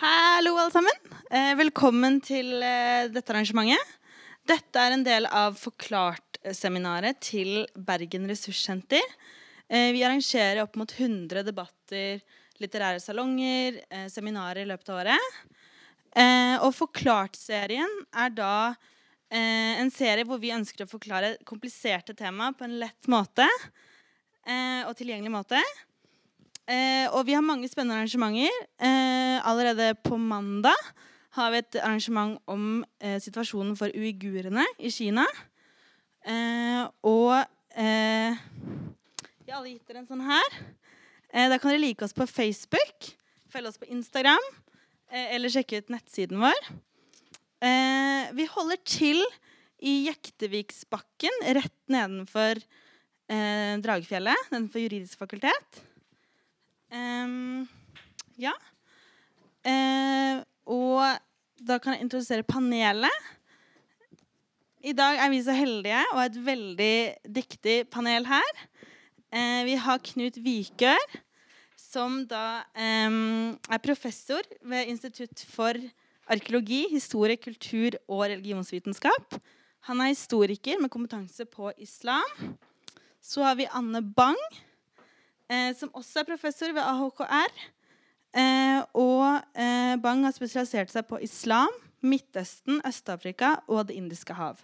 Hallo, alle sammen. Eh, velkommen til eh, dette arrangementet. Dette er en del av Forklart-seminaret til Bergen Ressurssenter. Eh, vi arrangerer opp mot 100 debatter, litterære salonger, eh, seminarer i løpet av året. Eh, og Forklart-serien er da eh, en serie hvor vi ønsker å forklare kompliserte tema på en lett måte eh, og tilgjengelig måte. Eh, og vi har mange spennende arrangementer. Eh, allerede på mandag har vi et arrangement om eh, situasjonen for uigurene i Kina. Eh, og eh, jeg har alle gitt dere en sånn her. Eh, da kan dere like oss på Facebook, følge oss på Instagram eh, eller sjekke ut nettsiden vår. Vi holder til i Jekteviksbakken, rett nedenfor Dragefjellet, nedenfor Juridisk fakultet. Ehm, ja. Uh, og da kan jeg introdusere panelet. I dag er vi så heldige og et veldig dyktig panel her. Uh, vi har Knut Vikør, som da um, er professor ved Institutt for arkeologi, historie, kultur og religionsvitenskap. Han er historiker med kompetanse på islam. Så har vi Anne Bang, eh, som også er professor ved AHKR. Eh, og eh, Bang har spesialisert seg på islam, Midtøsten, Øst-Afrika og Det indiske hav.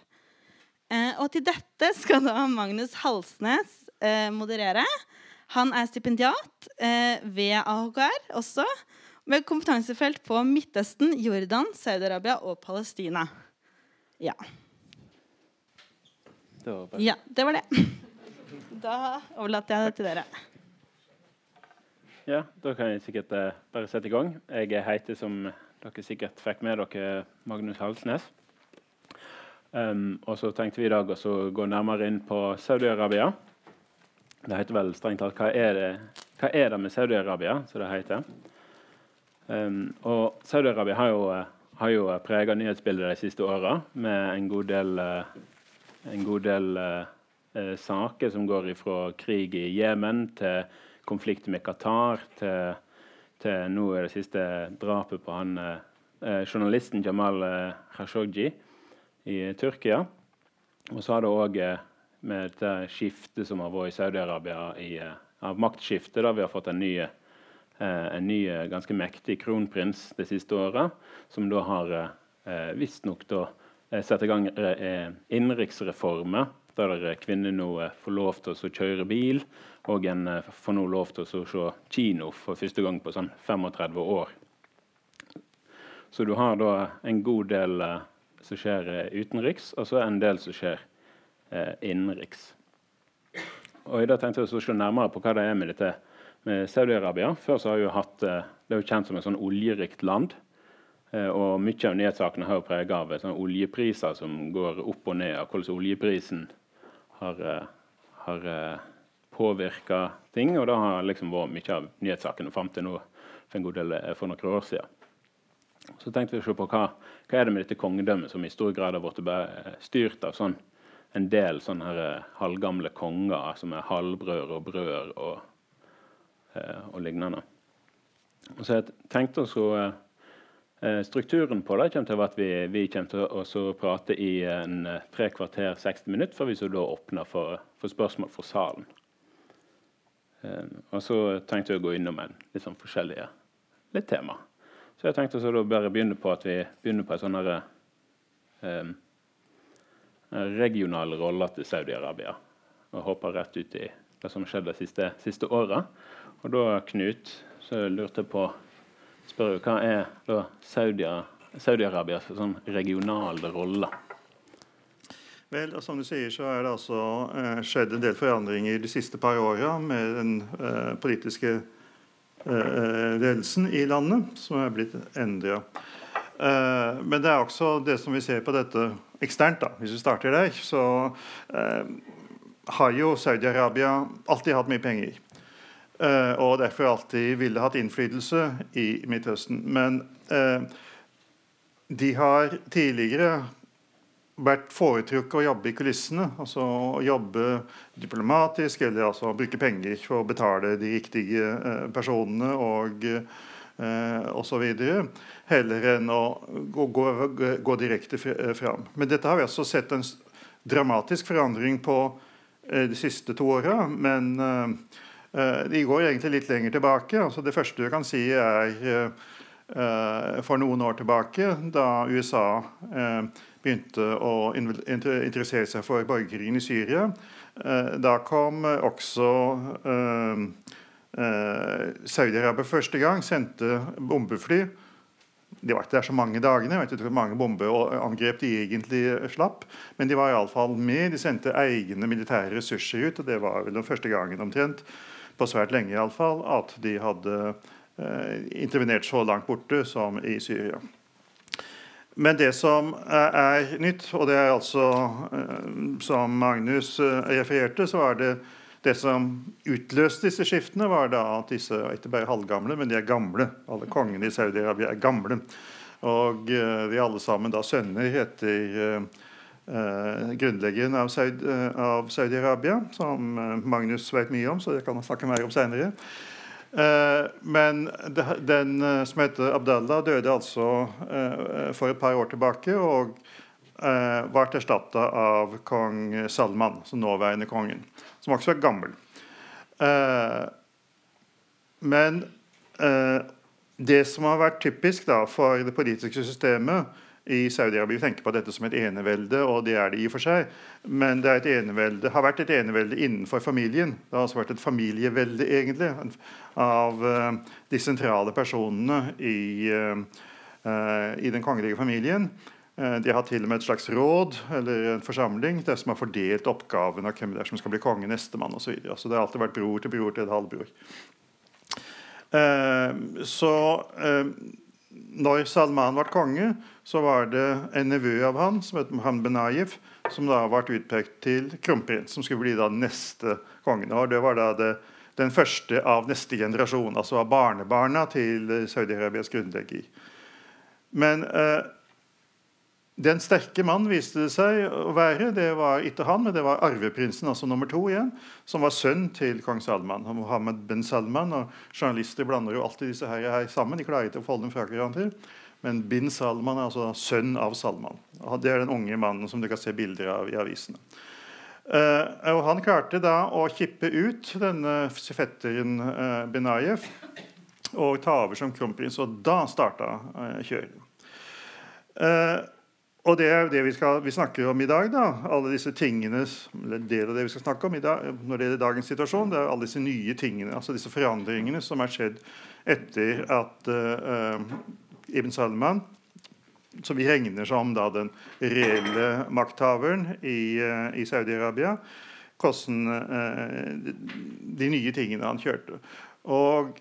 Eh, og til dette skal da Magnus Halsnes eh, moderere. Han er stipendiat eh, ved AHKR også, med kompetansefelt på Midtøsten, Jordan, Saudi-Arabia og Palestina. Ja. Det var ja, det var det. Da overlater jeg det til dere. Ja, da kan jeg sikkert eh, bare sette i gang. Jeg heter, som dere sikkert fikk med dere, Magnus Halsnes. Um, og så tenkte vi i dag å gå nærmere inn på Saudi-Arabia. Det heter vel strengt tatt Hva det, hva er det med Saudi-Arabia, som det heter? Um, og Saudi-Arabia har jo, har jo prega nyhetsbildet de siste åra med en god del, eh, en god del uh, saker som går fra krig i Jemen til konflikt med Qatar til, til nå det siste drapet på han eh, journalisten Jamal eh, Khashoggi i Tyrkia. Og så har det òg eh, med dette skiftet som har vært i Saudi-Arabia, eh, av maktskiftet, da vi har fått en ny, en ny ganske mektig kronprins det siste året, som da har eh, visstnok satt i gang innenriksreformer der kvinner nå eh, får lov til å kjøre bil, og en eh, får nå lov til å se kino for første gang på sånn 35 år. Så du har da en god del eh, som skjer utenriks, og så en del som skjer innenriks. Og I dag tenkte jeg å se nærmere på hva det er med dette med Saudi-Arabia. Før så har jo hatt, Det er jo kjent som et sånn oljerikt land. Og Mye av nyhetssakene har prega av sånn oljepriser som går opp og ned. og Hvordan oljeprisen har, eh, har eh, påvirka ting. Og det har liksom vært mye av nyhetssakene fram til nå for en god del eh, for noen år siden. Så tenkte vi å se på hva, hva er det med dette kongedømmet som i stor grad har blitt styrt av sånn, en del sånne her, halvgamle konger som er halvbrødre og brødre og, og lignende. Så jeg tenkte eh, Strukturen på det kommer til å være at vi, vi kommer til å prate i en eh, tre kvarter 60 minutter, før vi så da åpner for, for spørsmål fra salen. Eh, og så tenkte jeg å gå innom en litt sånn forskjellige litt tema. Så jeg tenkte så da bare begynne på at vi begynner på en sånn herre um, regional rolle til Saudi-Arabia. Og hopper rett ut i det som skjedde de siste, siste åra. Og da, Knut, så lurte jeg på spør jo, Hva er da Saudi- Saudi-Arabias sånn regionale rolle? Vel, som du sier, så er det altså eh, skjedd en del forandringer de siste par åra med den eh, politiske eh, ledelsen i landet, som er blitt endra. Eh, men det er også det som vi ser på dette eksternt, da, hvis vi starter der, så eh, har jo Saudi-Arabia alltid hatt mye penger. Eh, og derfor alltid ville hatt innflytelse i Midtøsten. Men eh, de har tidligere vært foretrukket å jobbe i kulissene. Altså å jobbe diplomatisk, eller altså bruke penger for å betale de riktige eh, personene og eh, osv. Heller enn å gå, gå, gå direkte fram. Men dette har vi altså sett en dramatisk forandring på de siste to åra. Men de går egentlig litt lenger tilbake. Altså det første du kan si, er for noen år tilbake, da USA begynte å interessere seg for borgerkrigen i Syria. Eh, da kom også eh, eh, Saudi-Arabia første gang sendte bombefly. De var ikke der så mange dagene. Jeg vet ikke hvor mange bombeangrep de egentlig slapp. Men de var iallfall med. De sendte egne militære ressurser ut. og Det var vel den første gangen omtrent på svært lenge i alle fall, at de hadde eh, intervenert så langt borte som i Syria. Men det som er nytt, og det er altså eh, Som Magnus eh, refererte, så var det det som utløste disse skiftene, var da at disse ikke bare halvgamle, men de er gamle. Alle kongene i Saudi-Arabia er gamle. Og vi er alle sammen da sønner etter uh, grunnleggeren av, Saudi-Arabia, som Magnus vet mye om, så det kan han snakke mer om seinere. Eh, men den eh, som heter Abdallah, døde altså eh, for et par år tilbake og ble erstatta av kong Salman, som nåværende kongen, som også er gammel. Men det som har vært typisk da, for det politiske systemet i Saudi-Arabia tenker på dette som et enevelde, og det er det i og for seg. Men det enevelde, har vært et enevelde innenfor familien. Det har altså vært et familievelde, egentlig, av uh, de sentrale personene i, uh, i den kongelige familien. Uh, de har til og med et slags råd eller en forsamling det som har fordelt oppgaven av hvem det er som skal bli konge, nestemann osv. Så, videre. så det har alltid vært bror til bror til en halvbror. så når Salman ble konge, så var det en nevø av han som het Mohammed Benayef, som da ble utpekt til kronprins, som skulle bli da neste kongen. Det var da det, den første av neste generasjon, altså av barnebarna til Saudi-Arabias grunnlegger. Men eh, den sterke mann viste det seg å være. Det var ikke han, men det var arveprinsen, altså nummer to igjen, som var sønn til kong Salman. Mohammed ben Salman. og Journalister blander jo alltid disse her, her sammen. De klarer ikke å folde dem fra hverandre. Men bin Salman er altså sønn av Salman. Det er den unge mannen som du kan se bilder av i avisene. Uh, og Han klarte da å kippe ut denne fetteren Benayef Benayev og ta over som kronprins. Og da starta uh, kjøret. Og det er det vi, skal, vi, snakker om i dag. da, alle disse tingene, eller del av det vi skal snakke om i dag, når det gjelder dagens situasjon, det er alle disse nye tingene, altså disse forandringene som er skjedd etter at uh, Ibn Salman, som vi regner som da den reelle makthaveren i, uh, i Saudi-Arabia, hvordan uh, de nye tingene han kjørte. Og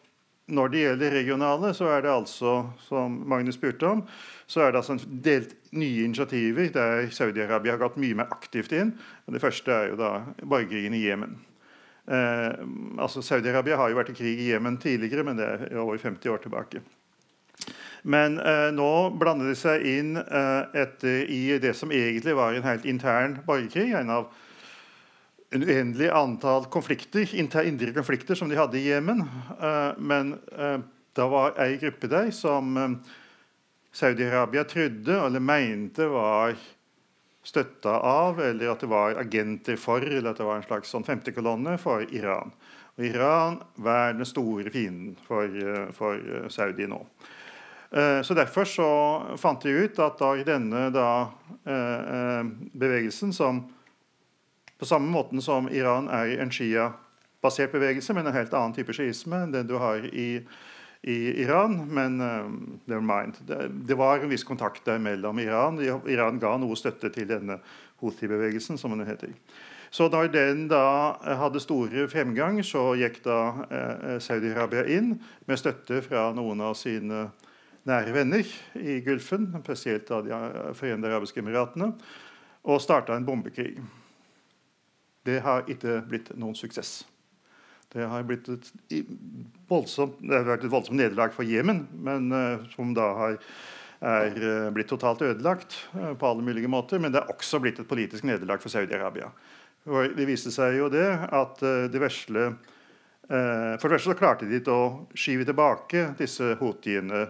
når det gjelder regionale, så er det altså, som Magnus spurte om, så er det altså en delt nye initiativer der Saudi-Arabia har gått mye mer aktivt inn. Det første er jo da borgerkrigen i Jemen. Eh, altså Saudi-Arabia har jo vært i krig i Jemen tidligere, men det er over 50 år tilbake. Men eh, nå blander de seg inn eh, etter, i det som egentlig var en helt intern borgerkrig. En av uendelig antall konflikter, indre konflikter som de hadde i Jemen. Eh, men eh, det var ei gruppe der som eh, Saudi-Arabia trodde eller mente var støtta av, eller at det var agenter for, eller at det var en slags sånn femtekolonne for Iran. Og Iran var den store fienden for, for Saudi nå. Så Derfor så fant de ut at da denne da, bevegelsen, som på samme måten som Iran er en Shia-basert bevegelse, men en helt annen type sjiisme enn den du har i i Iran, men uh, never mind. Det, det, var en viss kontakt der mellom Iran. Iran ga noe støtte til denne Houthi-bevegelsen, som den heter. Så når den da eh, hadde store fremgang, så gikk da eh, Saudi-Arabia inn med støtte fra noen av sine nære venner i Gulfen, spesielt av De forente arabiske emiratene, og starta en bombekrig. Det har ikke blitt noen suksess. Det har, blitt et voldsomt, det har vært et voldsomt nederlag for Jemen, men uh, som da har, er uh, blitt totalt ødelagt uh, på alle mulige måter. Men det er også blitt et politisk nederlag for Saudi-Arabia. Det viste seg jo det at det vesle Eh, for det første klarte de å skyve tilbake disse houthiene.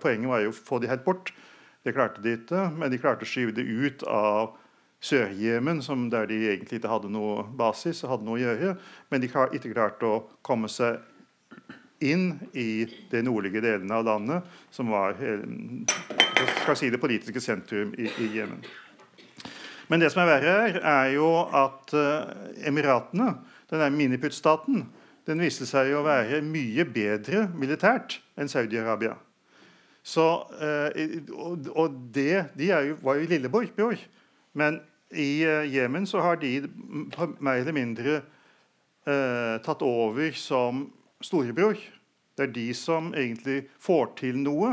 Poenget var jo å få de helt bort. Det klarte de ikke, men de klarte å skyve det ut av Sør-Jemen, der de egentlig ikke hadde noe basis og hadde noe å gjøre. Men de har ikke klart å komme seg inn i de nordlige delene av landet, som var si, det politiske sentrum i, i Jemen. Men det som er verre her, er jo at uh, Emiratene, denne miniputtstaten, den viste seg å være mye bedre militært enn Saudi-Arabia. Så, uh, og, det, De jo, var jo lillebror. Men i uh, Jemen så har de mer eller mindre tatt over som storebror. Det er de som egentlig får til noe.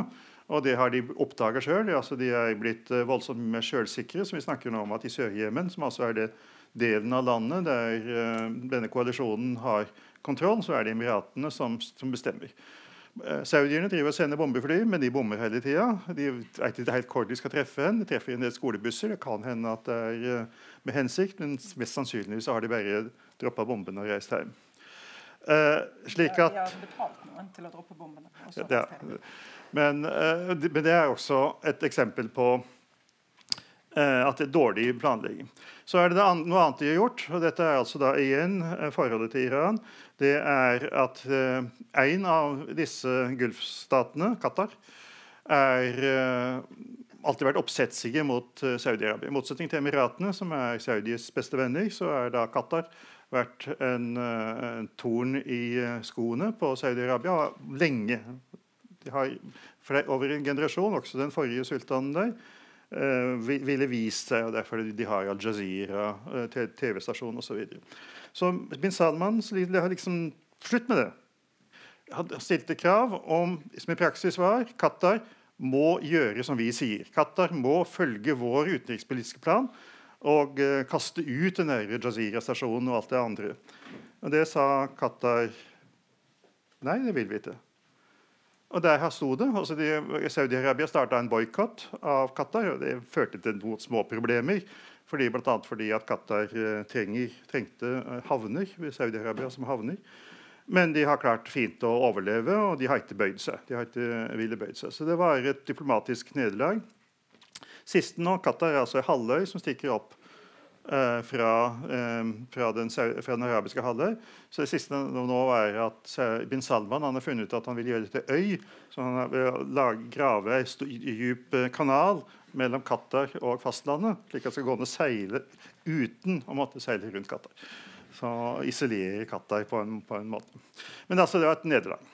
Og det har de oppdaga sjøl. Altså de er blitt uh, voldsomt mer sjølsikre. Som vi snakker nå om at i Sør-Jemen, som altså er det delen av landet der eh, denne koalisjonen har kontroll, så er det Emiratene som, som bestemmer. Uh, Saudierne driver og sender bombefly, men de bommer hele tida. De vet ikke helt hvor de skal treffe hen. De treffer en del skolebusser. Det kan hende at det er med hensikt, men mest sannsynligvis har de bare droppa bombene og reist hjem. slik at... De har betalt noen til å droppe bombene. Så ja, men, uh, men, det er også et eksempel på uh, at det er dårlig planlegging. Så er det, noe annet de har gjort, og dette er altså da igjen uh, forholdet til Iran. Det er at en av disse gulfstatene, Qatar, er alltid vært oppsetsige mot Saudi-Arabia. I motsetning til Emiratene, som er Saudis beste venner, så er da Qatar vært en, en torn i skoene på Saudi-Arabia lenge. De har over en generasjon, også den forrige sultanen der, eh, ville vist seg. og Derfor de har Al Jazeera, eh, TV-stasjon osv. Så, videre. så bin Salman har liksom slutt med det. Han stilte krav om, som i praksis var Qatar må gjøre som vi sier. Qatar må følge vår utenrikspolitiske plan og uh, kaste ut den Jazeera-stasjonen og alt det andre. Og Det sa Qatar Nei, det vil vi ikke. Og der sto det. altså Saudi-Arabia starta en boikott av Qatar. og Det førte til noen små problemer. Fordi, blant annet fordi at Qatar eh, trenger, trengte eh, havner ved Saudi-Arabia som havner. Men de har klart fint å overleve, og de har ikke bøyd seg. De har ikke ville bøyd seg. Så det var et diplomatisk nederlag. Siste nå, Qatar er altså en halvøy som stikker opp Eh, fra, eh, fra, den, fra, den, arabiske halvøy. Så det siste nå er at bin Salman har funnet ut at han vil gjøre det til øy. Så han vil grave en dyp eh, kanal mellom Qatar og fastlandet, slik at det skal gå an å seile uten å måtte seile rundt Qatar. Så isolere Qatar på en, på en måte. Men altså, det var et nederlag.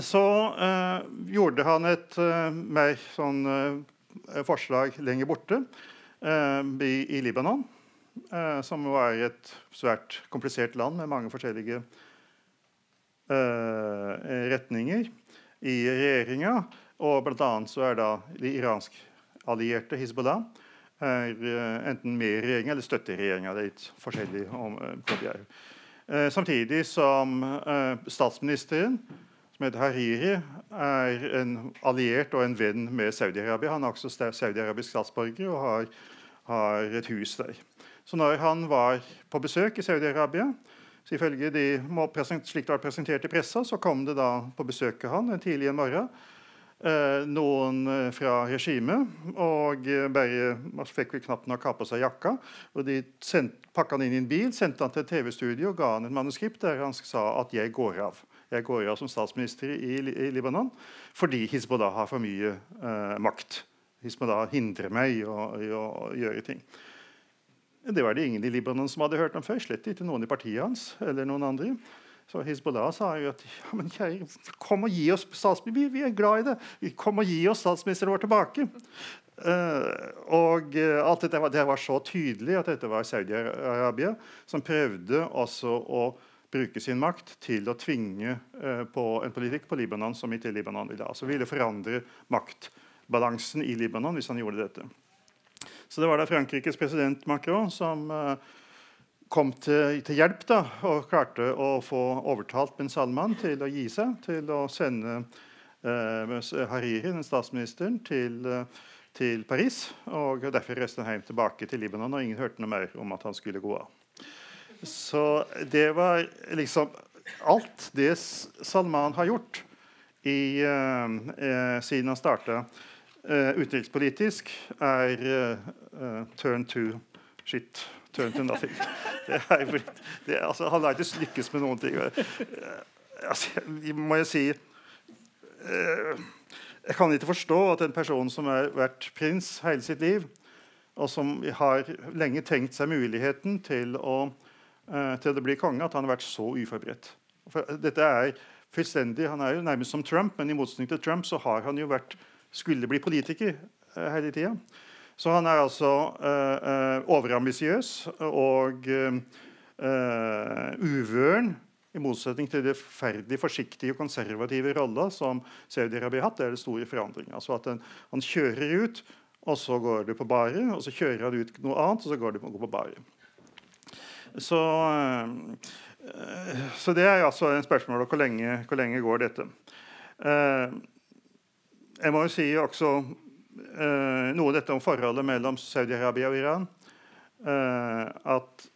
Så eh, gjorde han et eh, mer sånn, eh, forslag lenger borte. Eh, i Libanon, eh, som er et svært komplisert land med mange forskjellige eh, retninger i regjeringa. Og blant annet så er da de iransk-allierte Hizbollah enten med i regjeringa eller støtter regjeringa. Det er litt forskjellig Samtidig som statsministeren som Hariri, er en alliert og en venn med Saudi-Arabia. Han er også saudi-arabisk statsborger og har, har, et hus der. Så når han var på besøk i Saudi-Arabia, så ifølge de, slik det var presentert i pressa, så kom det da på besøk til han en tidlig en morgen eh, noen eh, fra regimet. Og eh, bare, fikk vel knapt nok ha på seg jakka. og De pakka han inn i en bil, sendte han til et TV-studio og ga han et manuskript der han sa at 'jeg går av' jeg går av som statsminister i, i Libanon fordi Hizbollah har for mye eh, makt. Hizbollah hindrer meg i å, i å, gjøre ting. Det var det ingen i Libanon som hadde hørt om før. Slett ikke noen i partiet hans eller noen andre. Så Hizbollah sa jo at ja, men kjære, kom og gi oss statsminister. Vi, er glad i det. Kom og gi oss statsministeren vår tilbake. Uh, og uh, alt dette var, det var så tydelig at dette var Saudi-Arabia som prøvde også å bruke sin makt til å tvinge eh, på en politikk på Libanon som ikke Libanon ville ha. Så ville forandre maktbalansen i Libanon hvis han gjorde dette. Så det var da Frankrikes president Macron som eh, kom til, til, hjelp da, og klarte å få overtalt Ben Salman til å gi seg, til å sende eh, Hariri, den statsministeren, til, eh, til Paris. og Derfor reiste han hjem tilbake til Libanon, og ingen hørte noe mer om at han skulle gå av. Så det var liksom Alt det Salman har gjort i, eh, siden han starta eh, utenrikspolitisk, er eh, turn to shit. Turn to nothing. Det er, det, altså, han har ikke lykkes med noen ting. Altså, må jeg si Jeg kan ikke forstå at en person som har vært prins hele sitt liv, og som har lenge tenkt seg muligheten til å, til å bli konge, at han har vært så uforberedt. For dette er fullstendig, Han er jo nærmest som Trump, men i motsetning til Trump så har han jo vært, skulle bli politiker uh, hele tida. Så han er altså uh, overambisiøs og uvøren. I motsetning til det ferdig forsiktige og konservative rolla som Saudi-Arabia har hatt. Det er det store forandring. Altså at den, Han kjører ut, og så går du på baret. Og så kjører han ut noe annet, og så går du på baret. Så Eh, så det er altså en spørsmål om hvor lenge, hvor lenge går dette. Eh, jeg må jo si også eh, noe av dette om forholdet mellom Saudi-Arabia og Iran. at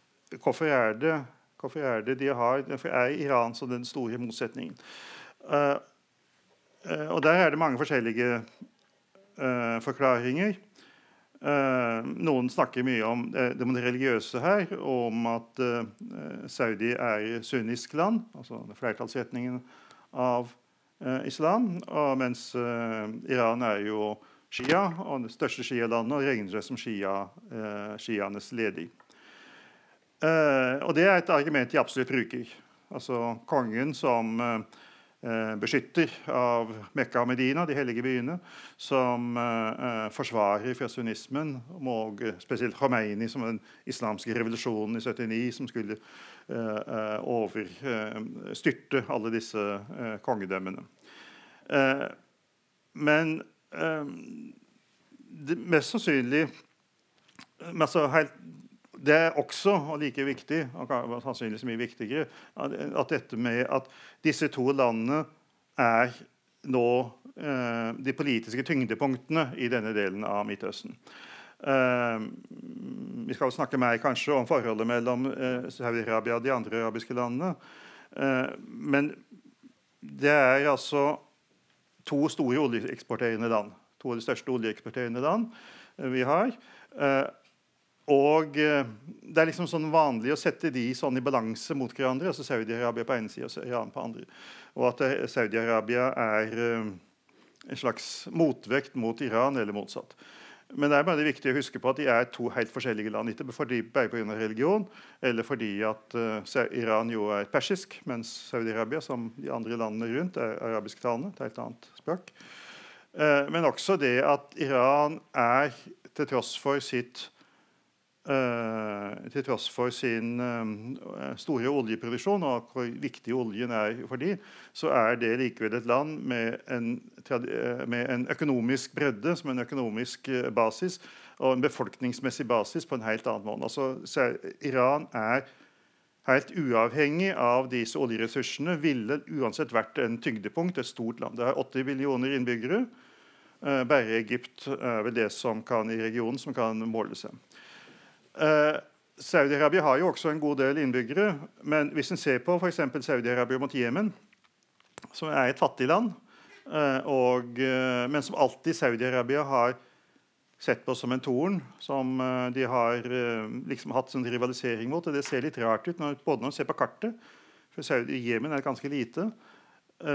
hvorfor er det, hvorfor er det de har Hvorfor er Iran som den store motsetningen? og der er det mange forskjellige forklaringer. Uh, noen snakker mye om uh, det religiøse her, om at uh, Saudi er sunnisk land, altså flertallsretningen av islam, mens Iran er jo shia, og det største Shia-landet, og regner seg som shia, shianes ledig. og det er et argument de absolutt bruker. Altså kongen som Eh, beskytter av Mekka og Medina, de hellige byene, som eh, forsvarer fjosionismen, og spesielt Khomeini, som den islamske revolusjonen i 79, som skulle eh, overstyrte alle disse kongedømmene. men det mest sannsynlig altså helt det er også, og like viktig, og sannsynligvis mye viktigere, at dette med at disse to landene er nå eh, de politiske tyngdepunktene i denne delen av Midtøsten. Eh, vi skal snakke mer kanskje om forholdet mellom eh, Saudi-Arabia og de andre arabiske landene. Eh, men det er altså to store oljeeksporterende land. To av de største oljeeksporterende land eh, vi har. Eh, og eh, Det er liksom sånn vanlig å sette de sånn i balanse mot hverandre. altså Saudi-Arabia på ene sida og Iran på andre. Og at eh, Saudi-Arabia er uh, en slags motvekt mot Iran, eller motsatt. Men det er bare det viktig å huske på at de er to helt forskjellige land. Ikke fordi, bare pga. religion, eller fordi at uh, Iran jo er persisk, mens Saudi-Arabia, som de andre landene rundt, er arabisktalende. Et helt annet språk. Uh, men også det at Iran er, til tross for sitt til tross for sin uh, store oljeproduksjon og hvor viktig oljen er for dem, så er det likevel et land med en, uh, med en økonomisk bredde som en økonomisk basis og en befolkningsmessig basis på en helt annen måte. Altså, Iran er helt uavhengig av disse oljeressursene ville uansett vært en tyngdepunkt, et stort land. Det har 80 millioner innbyggere. bare Egypt er vel det som kan i regionen som kan måle seg. Eh, Saudi-Arabia har jo også en god del innbyggere. Men hvis en ser på f.eks. Saudi-Arabia mot Jemen, som er et fattig land, eh, og, eh, men som alltid Saudi-Arabia har sett på som en torn, som eh, de har liksom hatt en rivalisering mot. og Det ser litt rart ut når, både når en ser på kartet, for Jemen er ganske lite,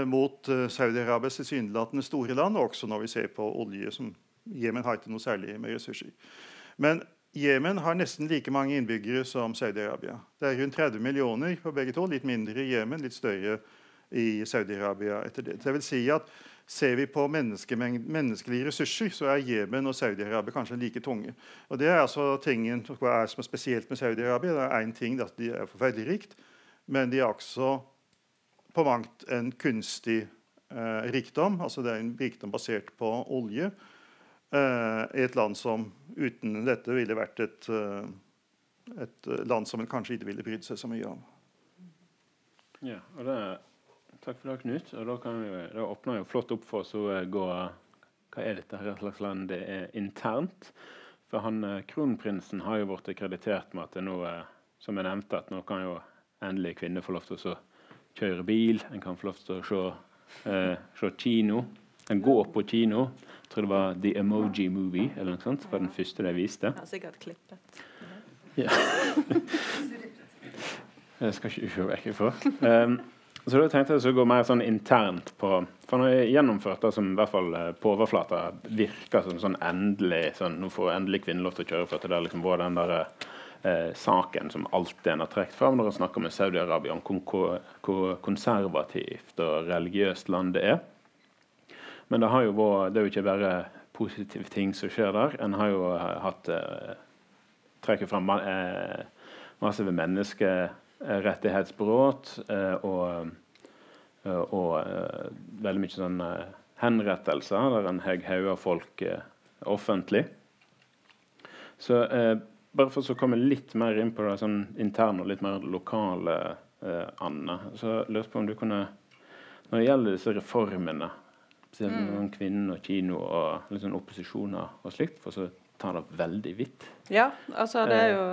mot Saudi-Arabias tilsynelatende store land, og også når vi ser på olje. som Jemen har ikke noe særlig med ressurser. Men Jemen har nesten like mange innbyggere som Saudi-Arabia. Det er rundt 30 millioner på begge to. Litt mindre i Jemen, litt større i Saudi-Arabia. etter det. Det vil si at Ser vi på menneskelige ressurser, så er Jemen og Saudi-Arabia kanskje like tunge. Og Det er altså tingen som er spesielt med Saudi-Arabia. Det er én ting at de er forferdelig rikt, men de er også på mangt en kunstig eh, rikdom. altså Det er en rikdom basert på olje i et land som uten dette ville vært et, eh, et land som en kanskje ikke ville brydd seg så mye om. Ja, og det, Takk for det, Knut. og Da, vi, da åpner jo flott opp for å gå Hva er dette her slags land? Det er internt. For han, Kronprinsen har jo blitt kreditert med at det nå som jeg nevnte, at nå kan jo endelig kvinner få lov til å kjøre bil. En kan få lov til å se, eh, se kino. En går på kino. Jeg tror det var The Emoji Movie eller noe sånt. Var den første de viste. Jeg har sikkert klippet. Ja. det skal ikke se vekk ifra. Um, så da tenkte jeg å gå mer sånn internt på For når jeg gjennomført det som i hvert fall eh, på overflata virker som sånn endelig sånn, Nå får endelig kvinner lov til å kjøre, for at det er liksom vært den der eh, saken som alltid en har trukket fram når en snakker med Saudi-Arabia om hvor, hvor, konservativt og religiøst land det er. Men det, jo vært, det er jo ikke bare positive ting som skjer der. En har jo hatt eh, trekker fram eh, massive menneskerettighetsbrudd eh, og, eh, og eh, veldig mye sånn eh, henrettelser der en har av folk offentlig. Så bare for å komme litt mer inn på det sånn interne og litt mer lokale, Anne, så jeg på om du kunne Når det gjelder disse reformene, mm. kvinner og kino og litt sånn opposisjoner og slikt, for så tar det veldig vidt. Ja, altså det er jo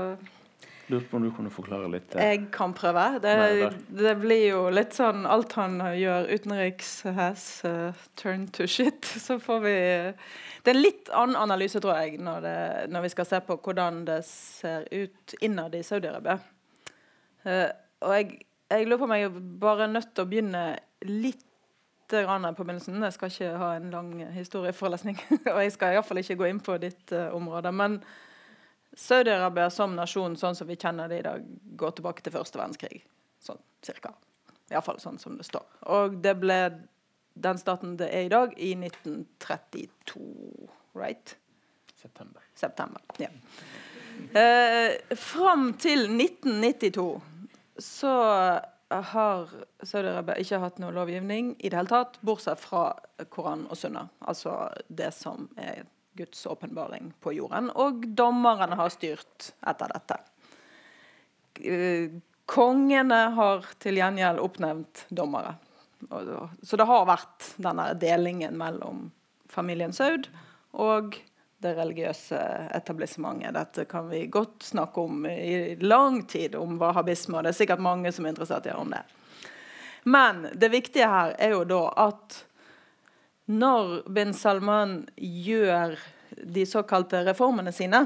Lurte på om du kunne forklare litt? Eh. Jeg kan prøve. Det, det, blir jo litt sånn alt han gjør utenriks has uh, turned to shit. Så får vi Det er en litt annen analyse, tror jeg, når, det, når vi skal se på hvordan det ser ut innad i Saudi-Arabia. Uh, og jeg, jeg lurer på om jeg er bare nødt til å begynne litt på begynnelsen. Jeg skal ikke ha en lang historieforelesning. og jeg skal iallfall ikke gå inn på ditt uh, område. Men Saudi-Arabia som nasjon, sånn som vi kjenner det i dag, går tilbake til første verdenskrig. Sånn cirka. Iallfall sånn som det står. Og det ble den staten det er i dag, i 1932. Right? September. September, ja. Eh, fram til 1992 så har Saudi-Arabia ikke hatt noe lovgivning i det hele tatt, bortsett fra Koran og Sunna. Altså det som er Guds åpenbaring på jorden. Og dommerne har styrt etter dette. Kongene har til gjengjeld oppnevnt dommere. Så det har vært denne delingen mellom familien Saud og det religiøse etablissementet. Dette kan vi godt snakke om i lang tid, om wahhabisme. Og det er sikkert mange som er interessert i å om det. Men det viktige her er jo da at når bin Salman gjør de såkalte reformene sine,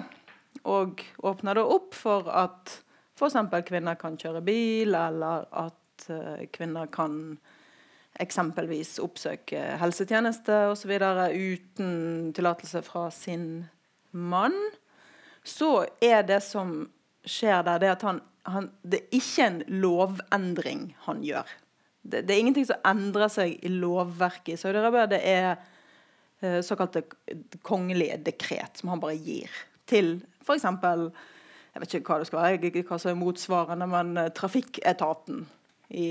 og åpner det opp for at f.eks. kvinner kan kjøre bil, eller at uh, kvinner kan eksempelvis oppsøke helsetjeneste osv. uten tillatelse fra sin mann, så er det som skjer der, det at han, han Det er ikke en lovendring han gjør. Det, det, er ingenting som endrer seg i lovverket i Saudi-Arabia. Det er eh, såkalte kongelige dekret som han bare gir til f.eks. Jeg vet ikke hva det skal være, hva som er motsvarende, men eh, trafikketaten i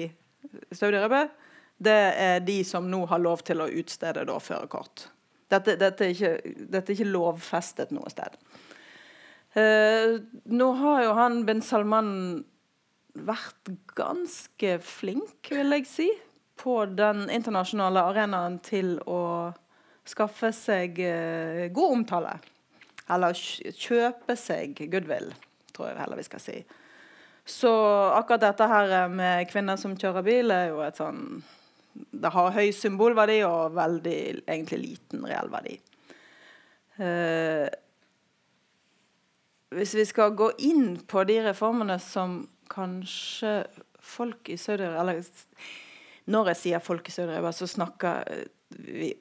Saudi-Arabia det er de som nå har lov til å utstede da førerkort. Dette, dette, er ikke, dette er ikke lovfestet noe sted. Uh, nå har jo han bin Salman vært ganske flink, vil jeg si, på den internasjonale arenaen til å skaffe seg uh, god omtale. Eller kjøpe seg goodwill, tror jeg heller vi skal si. Så akkurat dette her med kvinner som kjører bil, er jo et sånn det har høy symbolverdi og veldig egentlig liten reell verdi. Eh, hvis vi skal gå inn på de reformene som kanskje folk i Saudi-Arabia Når jeg sier folk i Saudi-Arabia, så snakker vi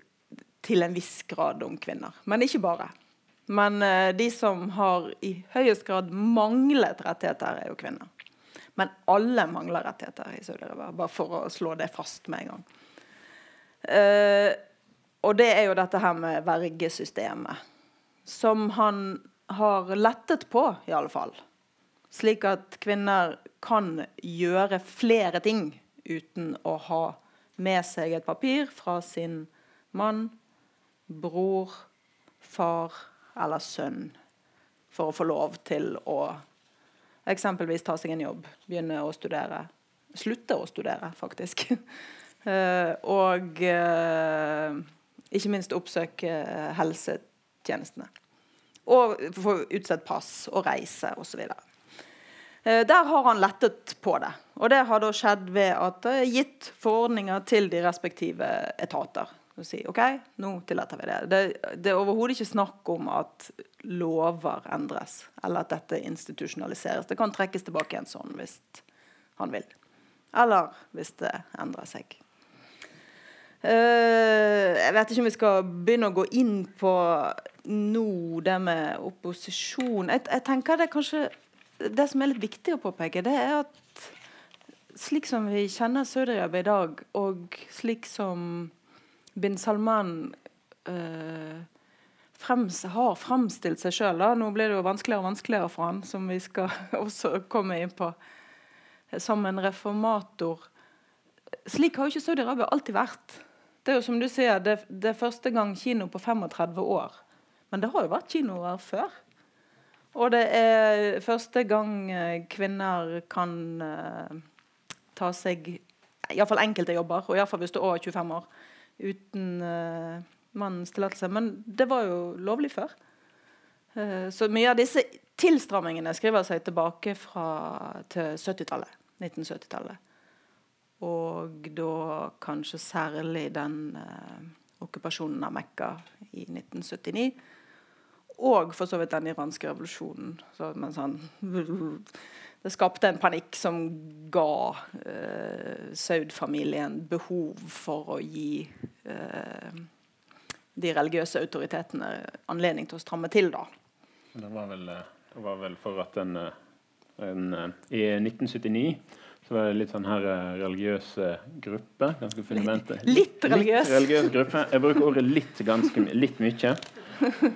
til en viss grad om kvinner. Men ikke bare. Men eh, de som har i høyest grad manglet rettigheter, er jo kvinner. Men alle mangler rettigheter i Saudi-Arabia, bare for å slå det fast med en gang. Uh, og det er jo dette her med vergesystemet, som han har lettet på, i alle fall. Slik at kvinner kan gjøre flere ting uten å ha med seg et papir fra sin mann, bror, far eller sønn for å få lov til å Eksempelvis ta seg en jobb, begynne å studere. Slutte å studere, faktisk. uh, og uh, ikke minst oppsøke helsetjenestene. Og få utstedt pass og reise osv. Eh, der har han lettet på det. Og det har da skjedd ved at det er gitt forordninger til de respektive etater. Og si OK, nå tillater vi det. Det, det er overhodet ikke snakk om at lover endres, eller at dette institusjonaliseres. Det kan trekkes tilbake igjen sånn hvis han vil. Eller hvis det endrer seg. Uh, jeg vet ikke om vi skal begynne å gå inn på nå det med opposisjon. Jeg, jeg tenker det kanskje det som er litt viktig å påpeke, det er at slik som vi kjenner Saudi-Arabia i dag, og slik som bin Salman eh, frems, har fremstilt seg sjøl Nå blir det jo vanskeligere og vanskeligere for han, som vi skal også komme inn på, som en reformator. Slik har jo ikke Saudi-Arabia alltid vært. Det er jo som du sier, det, det er første gang kino på 35 år. Men det har jo vært kinoer før. Og det er første gang eh, kvinner kan uh, ta seg Iallfall enkelte jobber, og iallfall hvis du er over 25 år, uten uh, mannens tillatelse. Men det var jo lovlig før. Uh, så mye av disse tilstrammingene skriver seg tilbake fra, til 70-tallet. 1970-tallet. Og da kanskje særlig den okkupasjonen av Mekka i 1979 og for så vidt den iranske revolusjonen. Så, han Det skapte en panikk som ga eh, Saud-familien behov for å gi de religiøse autoritetene anledning til å stramme til, da. Det var vel, eh, det var vel for at en, eh, en, eh, I 1979 så var det litt sånn her religiøs gruppe. ganske fundamentet. Litt, litt religiøs. Litt religiøs gruppe. Jeg bruker ordet litt ganske litt mye.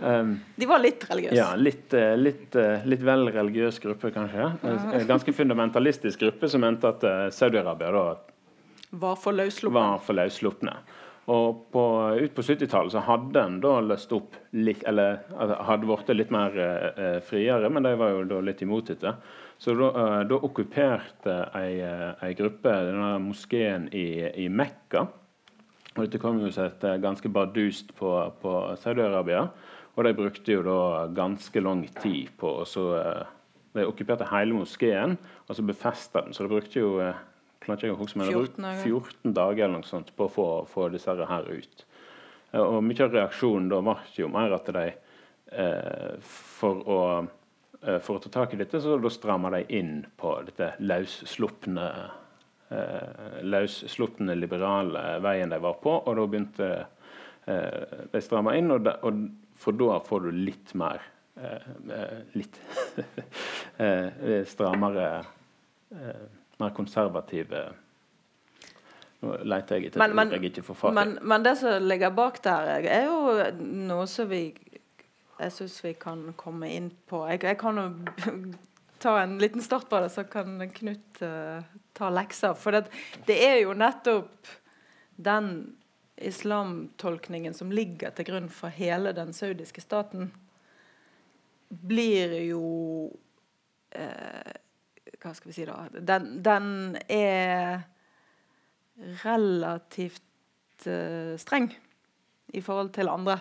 Um, de var litt religiøse? Ja, litt, eh, litt, eh, litt, vel religiøs gruppe, kanskje. En ganske fundamentalistisk gruppe som mente at Saudi-Arabia da var for løsslupne. Og på, ut på 70-tallet så hadde en da løst opp litt, eller hadde blitt litt mer eh, friere, men de var jo da litt imot dette. Så da, uh, da okkuperte ei, ei gruppe denne moskeen i, i Mekka. Og dette kom jo seg ganske bardust på, på Saudi-Arabia. Og de brukte jo da ganske lang tid på å så eh, De okkuperte hele moskeen og så befesta den. Så de brukte jo eh, klarte jeg å huske, men 14, 14 dager eller noe sånt på å få, få disse her ut. Eh, og mye av reaksjonen da ble jo mer at de for å for å ta tak i dette, så da stramma de inn på dette løsslupne eh, løsslupne liberale veien de var på. Og da begynte eh, de stramme inn, og, de, og, for da får du litt mer eh, eh Litt eh, strammere eh, Mer konservative Nå leter jeg etter men, men, jeg ikke får fatt i. Men, men, det som ligger bak der, er jo noe som vi jeg syns vi kan komme inn på. Jeg, jeg kan jo ta en liten start på det, så kan Knut uh, ta lekser. For det, det, er jo nettopp den islamtolkningen som ligger til grunn for hele den saudiske staten, blir jo uh, Hva skal vi si, da? Den, den er relativt uh, streng i forhold til andre.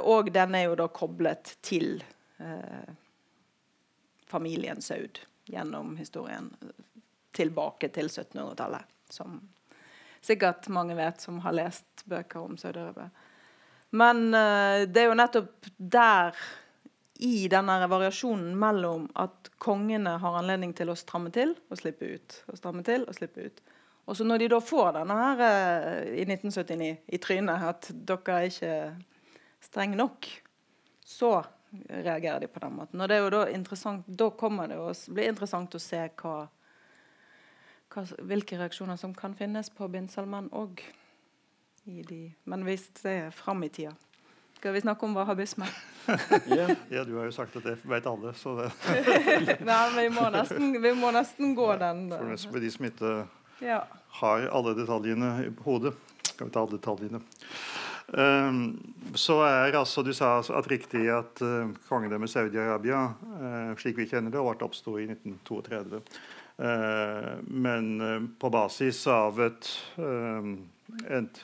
og den er jo da koblet til uh, familien Saud gjennom historien tilbake til 1700-tallet. Som sikkert mange vet som har lest bøker om Saudi-Arabia. Men uh, det er jo nettopp der, i denne variasjonen mellom at kongene har anledning til å stramme til og slippe ut, og stramme til og slippe ut. Og så når de da får denne her uh, i 1979 i trynet, at dere er ikke strenge nok, så reagerer de på den måten. Og det er jo Da interessant, da kommer det å bli interessant å se hva, hva, hvilke reaksjoner som kan finnes på bin Salman òg. Men hvis det er fram i tida. Skal vi snakke om wahhabisme? yeah. ja, du har jo sagt at det vet alle, så det Nei, vi må, nesten, vi må nesten gå den For de som ikke ja. har alle detaljene i hodet, skal vi ta alle detaljene. Um, så er altså, Du sa altså at riktig at uh, kongedømmet Saudi-Arabia, uh, slik vi kjenner det, ble oppsto i 1932. Uh, men uh, på basis av et, et,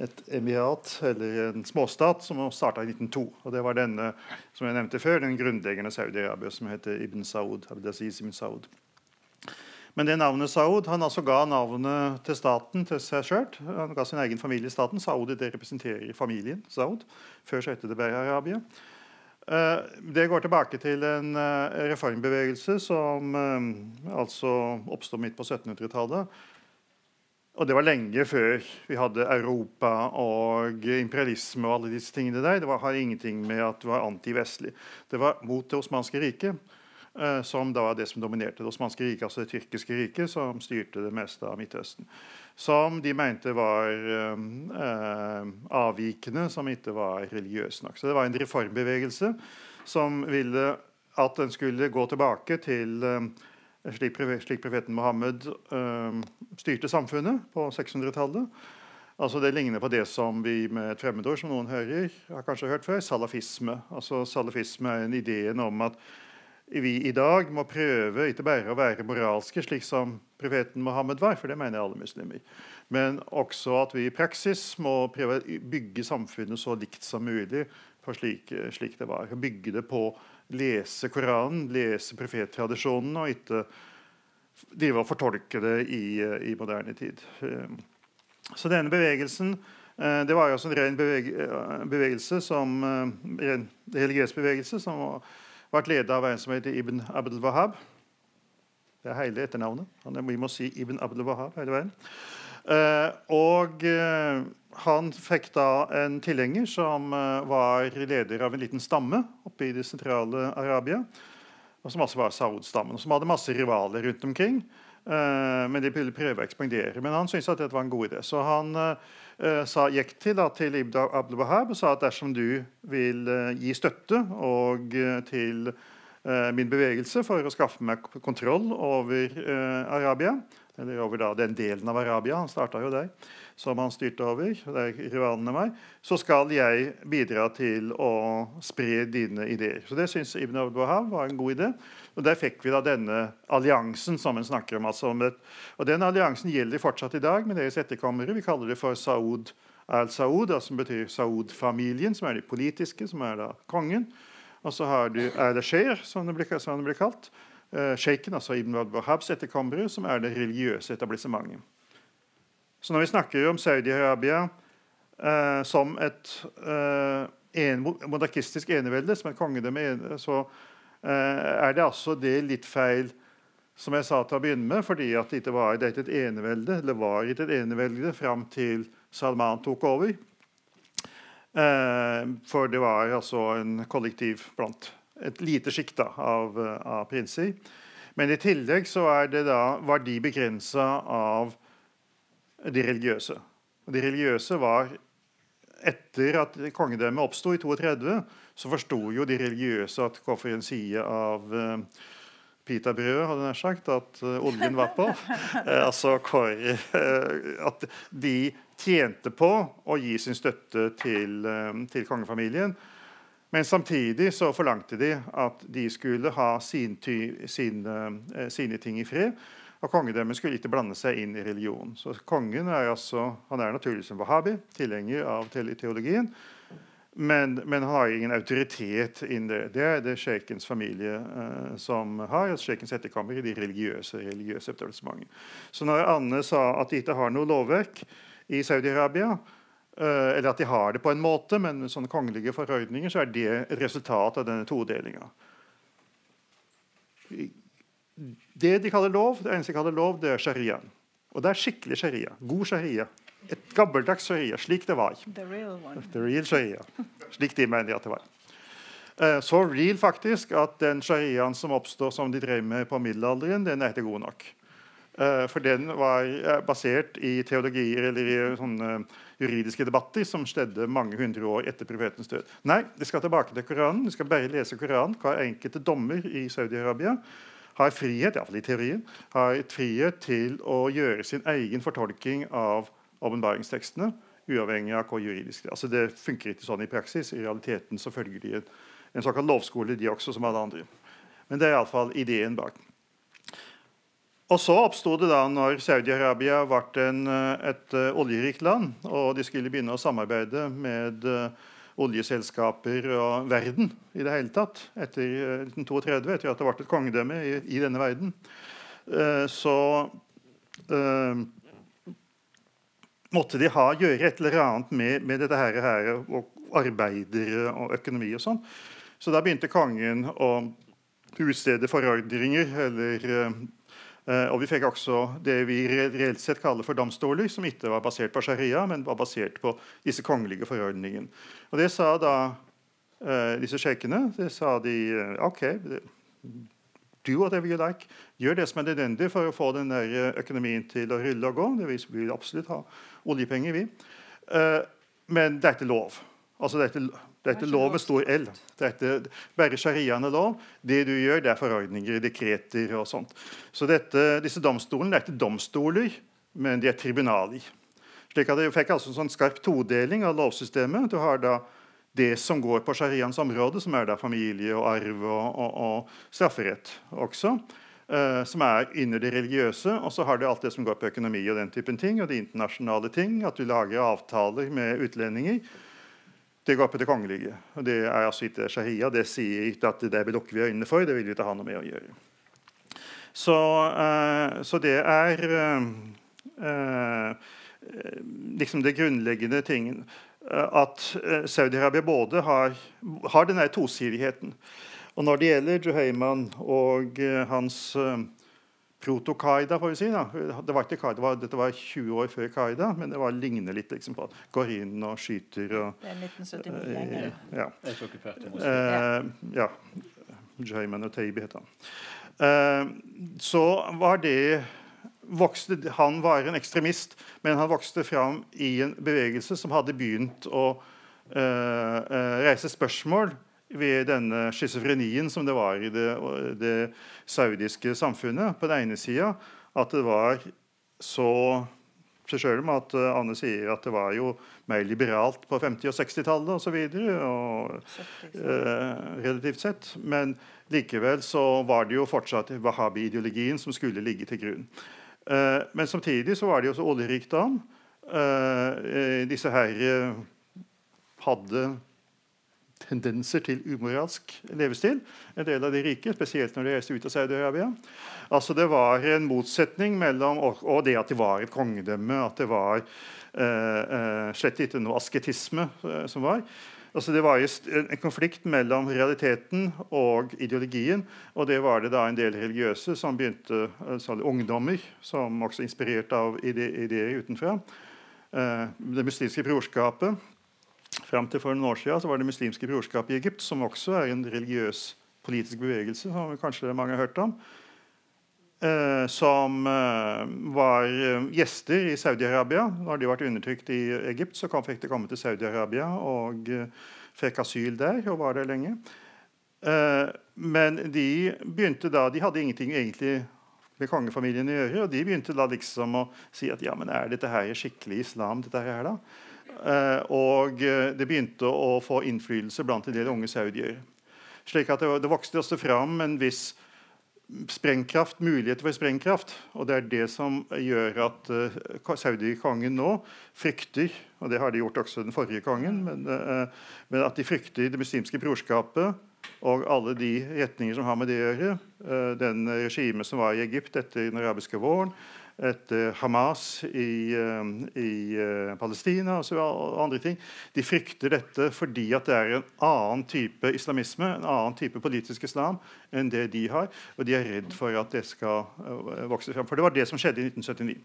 et emirat, eller en småstat, som starta i 1902. Og det var denne som jeg nevnte før, den grunnleggende Saudi-Arabia, som heter Ibn Saud. Abdaziz ibn Saud. Men det navnet Saud han altså ga navnet til staten til seg sjøl. Han ga sin egen familie staten. Saudi det representerer familien Saud. Før så het det Beia-Arabia. Eh, det går tilbake til en eh, reformbevegelse som eh, altså oppsto midt på 1700-tallet. Og det var lenge før vi hadde Europa og imperialisme og alle disse tingene der. Det var, har ingenting med at det var antivestlig. Det var mot det osmanske riket. Eh, som da var det som dominerte det osmanske riket, altså det tyrkiske riket, som styrte det meste av Midtøsten. Som de mente var eh, eh avvikende, som ikke var religiøs nok. Så det var en reformbevegelse som ville at den skulle gå tilbake til eh, slik, slik profeten Mohammed eh, styrte samfunnet på 600-tallet. Altså Det ligner på det som vi med et fremmedord som noen hører, har kanskje hørt før, salafisme. Altså Salafisme er en ideen om at vi i dag må prøve ikke bare å være moralske, slik som profeten Mohammed var, for det mener alle muslimer, men også at vi i praksis må prøve å bygge samfunnet så likt som mulig for slik, slik det var. Bygge det på lese Koranen, lese profettradisjonen, og ikke drive og fortolke det i, i moderne tid. Så denne bevegelsen eh, det var jo også en ren bevegelse som, ren en religiøs bevegelse som ble ledet av en som heter Ibn Abdel Wahab. Det er hele etternavnet. Vi må si Ibn Abdel Wahab hele veien. Og han fikk da en tilhenger som uh, var leder av en liten stamme oppe i det sentrale Arabia. Og som altså var Saud-stammen, og som hadde masse rivaler rundt omkring. men de ville prøve å ekspandere. Men han syntes at dette var en god idé. Så han Eh, sa, gikk til, da, til Ibn Abdel Wahab og sa at dersom du vil gi støtte og, til min bevegelse for å skaffe meg kontroll over Arabia, eller over da, den delen av Arabia han starta jo der, som han styrte over, der rivalene var, så skal jeg bidra til å spre dine ideer. Så Det syns Ibn Abdel Wahab var en god idé. Og Der fikk vi da denne alliansen som en snakker om. Altså om og Den alliansen gjelder fortsatt i dag med deres etterkommere. Vi kaller det for Saud al-Saud, som betyr Saud-familien, som er de politiske, som er da kongen. Og så har du Erda-Sheir, som det blir, som det blir kalt. Uh, Sheiken, altså Ibn Wahabs etterkommere, som er det religiøse etablissementet. Så når vi snakker om Saudi-Arabia uh, som et uh, en, monarkistisk enevelde, som et kongedømme, så Eh, er det altså det litt feil som jeg sa til å begynne med, fordi at det ikke var et enevelde, eller var ikke et enevelde fram til Salman tok over. Eh, for det var altså en kollektiv blant et lite sjikt av, av, prinser. Men i tillegg så da, var de begrensa av de religiøse. De religiøse var Etter at kongedømmet oppsto i 32, så forsto jo de religiøse at hvorfor en side av hadde nær sagt, at uh, oljen var på. uh, altså kåre, At de tjente på å gi sin støtte til, til kongefamilien. Men samtidig så forlangte de at de skulle ha sin ty, sine, sine ting i fred. Og kongedømmet skulle ikke blande seg inn i religion. Så kongen er altså, han er naturligvis en wahhabi, tilhenger av teologien. Men, men, han har ingen autoritet inn det. Det er det sjeikens familie uh, som har. Altså sjeikens etterkommere i de religiøse religiøse etablissementet. Så når Anne sa at de ikke har noe lovverk i Saudi-Arabia, uh, eller at de har det på en måte, men med sånne kongelige forordninger, så er det et resultat av denne todelinga. Det de kaller lov, det eneste de kaller lov, det er shariaen. Og det er skikkelig sharia. God sharia. Et gammeldags sharia, slik det var. The real one. The real sharia. Slik de mener at det var. Eh, så real faktisk at den shariaen som oppstår som de drev med på middelalderen, den er ikke god nok. Eh, for den var eh, basert i teologier eller i sånne juridiske debatter som skjedde mange hundre år etter profetens død. Nei, de skal tilbake til Koranen. De skal bare lese Koranen. Hver enkelte dommer i Saudi-Arabia har frihet, iallfall i teorien, har frihet til å gjøre sin egen fortolking av åpenbaringstekstene, uavhengig av hvor juridisk det er. Altså, det funker ikke sånn i praksis. I realiteten så følger de en, en såkalt lovskole, de også, som alle andre. Men det er iallfall ideen bak. og så oppsto det da når Saudi-Arabia ble en, eh, et uh, oljerikt land, og de skulle begynne å samarbeide med uh, oljeselskaper og verden i det hele tatt etter 1932, etter at det ble et kongedømme i, i denne verden, så måtte de ha, gjøre et eller annet med, med dette her, her, og arbeidere og økonomi og sånn. Så da begynte kongen å utstede forordringer eller Eh, og vi fikk også det vi reelt sett kaller for domstoler, som ikke var basert på sharia, men var basert på disse kongelige forordningene. Og det sa da uh, disse sjekkene. det sa de, uh, OK, do whatever you like. Gjør det som er nødvendig for å få den der økonomien til å rulle og gå. Det vil vi absolutt ha oljepenger, vi. Uh, men det er ikke lov. Altså, det er ikke det er lov med stor L. Dette, bare shariaen er lov. Det du gjør, det er forordninger, dekreter og sånt. Så dette, disse domstolene er ikke domstoler, men de er tribunaler. Slik at Du fikk altså en sånn skarp todeling av lovsystemet. Du har da det som går på shariaens område, som er da familie og arv og, og, og strafferett også. Uh, som er under det religiøse. Og så har du alt det som går på økonomi og den typen ting, og de internasjonale ting. At du lager avtaler med utlendinger det går på det kongelige. og Det er altså ikke shahia. Det sier ikke at det lukker vi øynene for. Det vil vi ikke ha noe med å gjøre. Så, uh, så det er uh, liksom det grunnleggende tingen. At Saudi-Arabia både har, har denne tosidigheten. Og når det gjelder Juhayman og hans proto-Qaida, får vi si. Da. Det var ikke Qaida, det var, dette var 20 år før Qaida, men det var ligner litt liksom, på går inn og skyter og Det er 1979-gjengen. Uh, ja. Uh, ja. Jayman og Taibi het han. Uh, så var det vokste, Han var en ekstremist, men han vokste fram i en bevegelse som hadde begynt å reise spørsmål ved denne schizofrenien som det var i det, det, saudiske samfunnet. På den ene sida at det var så selv om at eh, Anne sier at det var jo mer liberalt på 50- og 60-tallet osv. Eh, relativt sett. Men likevel så var det jo fortsatt wahhabi-ideologien som skulle ligge til grunn. Eh, men samtidig så var det jo også oljerikdom. Eh, disse her eh, hadde tendenser til umoralsk levestil. En del av de rike, spesielt når de reiste ut av Saudi-Arabia. Altså Det var en motsetning mellom og, det at det var et kongedømme, at det var eh, eh, slett ikke noe asketisme eh, som var. Altså Det var en konflikt mellom realiteten og ideologien. Og det var det da en del religiøse som begynte, altså ungdommer, som også inspirert av ideer utenfra. Eh, det muslimske brorskapet Fram til for noen år siden så var det muslimske brorskapet i Egypt, som også er en religiøs politisk bevegelse, som kanskje mange har hørt om. Eh, som eh, var eh, gjester i Saudi-Arabia. Da de vært undertrykt i Egypt, så fikk de komme til Saudi-Arabia og eh, fikk asyl der og var der lenge. Eh, men de begynte da De hadde ingenting egentlig med kongefamilien å gjøre, og de begynte da liksom å si at ja, men er dette her skikkelig islam? dette her da? Eh, og eh, det begynte å få innflytelse blant en del unge saudier. Slik at det, vokste også fram en viss sprengkraft, muligheter for sprengkraft. Og det er det som gjør at uh, Saudi-kongen nå frykter Og det har de gjort også den forrige kongen, men, men at de frykter det muslimske brorskapet og alle de retninger som har med det å gjøre. Den regimet som var i Egypt etter den arabiske våren etter Hamas i, eh, i uh, Palestina og, andre ting. De frykter dette fordi at det er en annen type islamisme, en annen type politisk islam enn det de har. Og de er redd for at det skal uh, vokse fram. For det var det som skjedde i 1979.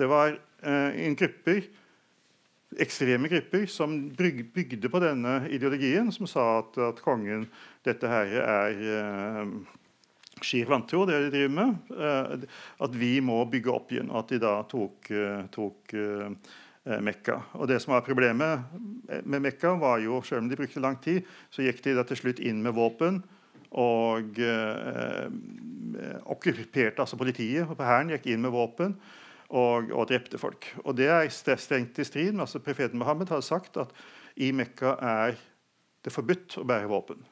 Det var en grupper ekstreme grupper som bygde på denne ideologien, som sa at, at kongen Dette her er Skir vantro, det de driver med, eh, at vi må bygge opp igjen. At de da tok, eh, tok uh, Mekka. Og Det som var problemet med Mekka, var jo selv om de brukte lang tid, så gikk de da til slutt inn med våpen og eh, okkuperte altså politiet. og Hæren gikk inn med våpen og, og, drepte folk. Og Det er strengt i strid med altså Profeten Mohammed har sagt at i Mekka er det forbudt å bære våpen.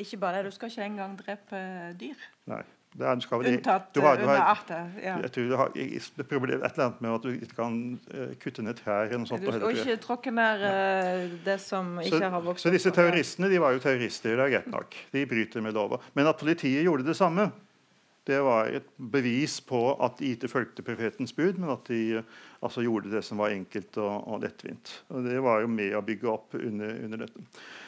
Ikke bare det, du skal ikke engang drepe dyr. Nei. Det er, skal Unntatt du har- eh, du har- under erter. Ja. Jeg tror du har et problem, et eller annet med at du ikke kan eh, kutte ned trær eller noe sånt. Du, skal og ikke tråkke ned eh, det som ikke Så, har vokst så disse terroristene de var jo terrorister, det er greit nok. De bryter med lova. Men at politiet gjorde det samme, det var et bevis på at de ikke fulgte profetens bud, men at de eh, altså, gjorde det som var enkelt og, og lettvint. Og Det var jo med å bygge opp under, under dette.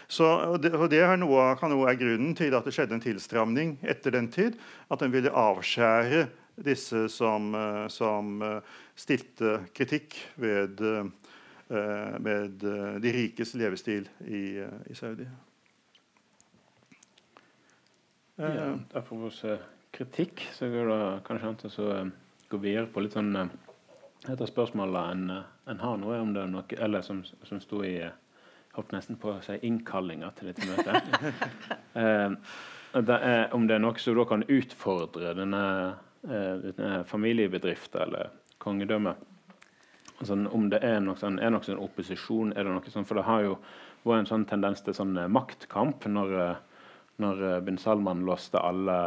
Så, og det, og det noe, kan også være grunnen til at det skjedde en tilstramning etter den tid. At en ville avskjære disse som, eh, som eh, stilte kritikk ved eh, eh, de rikes levestil i, i Saudi. Ja, Apropos kritikk, så går det kanskje an til å gå videre på litt sånn Et av spørsmålene en, en har nå, er om det er noe Eller som, som sto i Holdt nesten på å si innkallinga til dette møtet. eh, det er, om det er noe som da kan utfordre denne, eh, denne familiebedriften eller kongedømmet. Altså, om det er noe sånn, er noe sånn opposisjon, er det noe sånn, for det har jo vært en sånn tendens til sånn eh, maktkamp når, eh, når eh, bin Salman låste alle